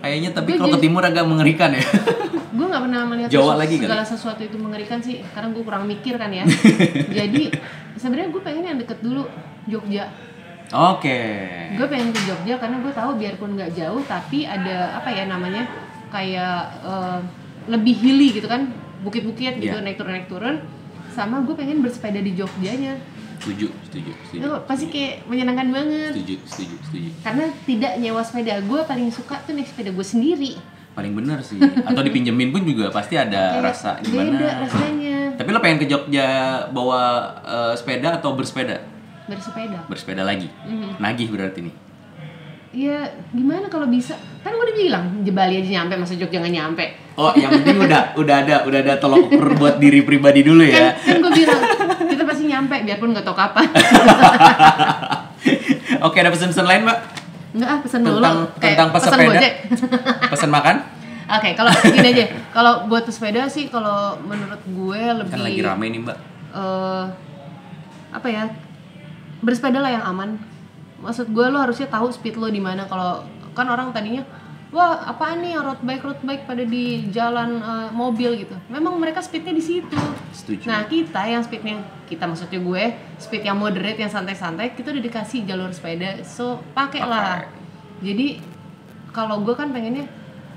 kayaknya tapi kalau ke timur agak mengerikan ya gue nggak pernah melihat Jawa sesu- lagi kali? segala sesuatu itu mengerikan sih karena gue kurang mikir kan ya jadi sebenarnya gue pengen yang deket dulu Jogja oke. Gue pengen ke Jogja karena gue tahu biarpun nggak jauh tapi ada apa ya namanya kayak eh, lebih hilly gitu kan bukit-bukit gitu Iya. naik turun naik turun. Sama gue pengen bersepeda di Jogjanya. Setuju setuju setuju. Itu pasti kayak menyenangkan banget. Setuju setuju setuju. Karena tidak nyewa sepeda gue paling suka tuh naik sepeda gue sendiri. Paling bener sih. Atau dipinjemin pun juga pasti ada Kayak rasa gimana. beda rasanya. Tapi lo pengen ke Jogja bawa eh, sepeda atau bersepeda bersepeda bersepeda lagi Mhm. nagih berarti nih Ya gimana kalau bisa? Kan gue udah bilang Jebali aja nyampe masa Jogja nggak nyampe. oh yang penting udah udah ada udah ada tolok ukur buat diri pribadi dulu ya Kan, kan gue bilang kita pasti nyampe biarpun nggak tahu kapan. oke ada pesan-pesan lain mbak Enggak ah pesan dulu. tentang Kayak tentang pesepeda Gojek. pesan makan Oke, kalau gini aja. Kalau buat pesepeda sih kalau menurut gue lebih kan lagi rame nih mbak eh, apa ya? Bersepeda lah yang aman. Maksud gue lo harusnya tahu speed lo di mana kalau kan orang tadinya wah apaan nih road bike road bike pada di jalan eh, mobil gitu. Memang mereka speednya di situ. setuju Nah kita yang speednya kita maksudnya gue speed yang moderate yang santai-santai kita udah dikasih jalur sepeda so pakai lah. Pakai. Jadi kalau gue kan pengennya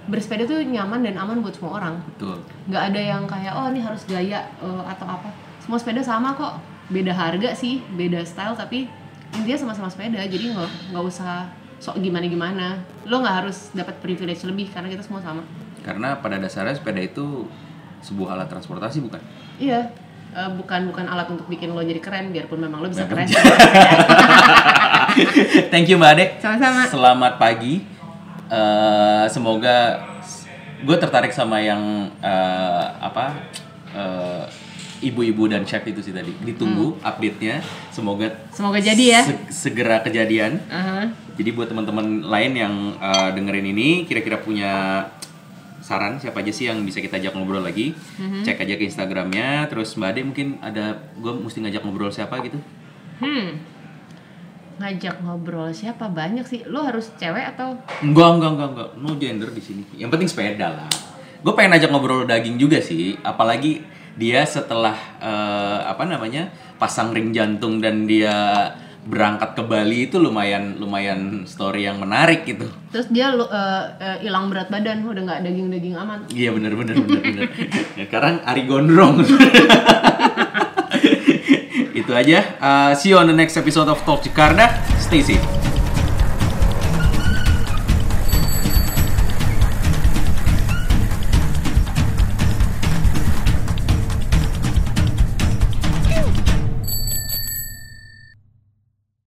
bersepeda tuh nyaman dan aman buat semua orang betul nggak ada yang kayak oh ini harus gaya eh, atau apa semua sepeda sama kok beda harga sih beda style tapi intinya sama-sama sepeda jadi nggak nggak usah sok gimana gimana lo nggak harus dapat privilege lebih karena kita semua sama. Karena pada dasarnya sepeda itu sebuah alat transportasi bukan? Iya eh, bukan bukan alat untuk bikin lo jadi keren biarpun memang lo bisa keren. thank you mbak Ade Sama-sama. selamat pagi. Eh, semoga gue tertarik sama yang eh, apa eh, ibu-ibu dan chef itu sih tadi ditunggu update-nya semoga semoga jadi ya se- segera kejadian Aha. Jadi buat teman-teman lain yang uh, dengerin ini kira-kira punya saran siapa aja sih yang bisa kita ajak ngobrol lagi, cek aja ke Instagramnya. Terus Mbak Ade mungkin ada gue mesti ngajak ngobrol siapa gitu? hmm ngajak ngobrol siapa banyak sih lo harus cewek atau Enggak, enggak, enggak, enggak. No gender di sini. Yang penting sepeda lah. Gue pengen ajak ngobrol daging juga sih, apalagi dia setelah eh, apa namanya pasang ring jantung dan dia berangkat ke Bali itu lumayan lumayan story yang menarik gitu. terus dia eh, eh, hilang berat badan udah nggak daging daging aman Iya bener bener bener bener. Ya, sekarang Ari Gondrong. Itu aja. Uh, see you on the next episode of Talk Jakarta. Stay safe.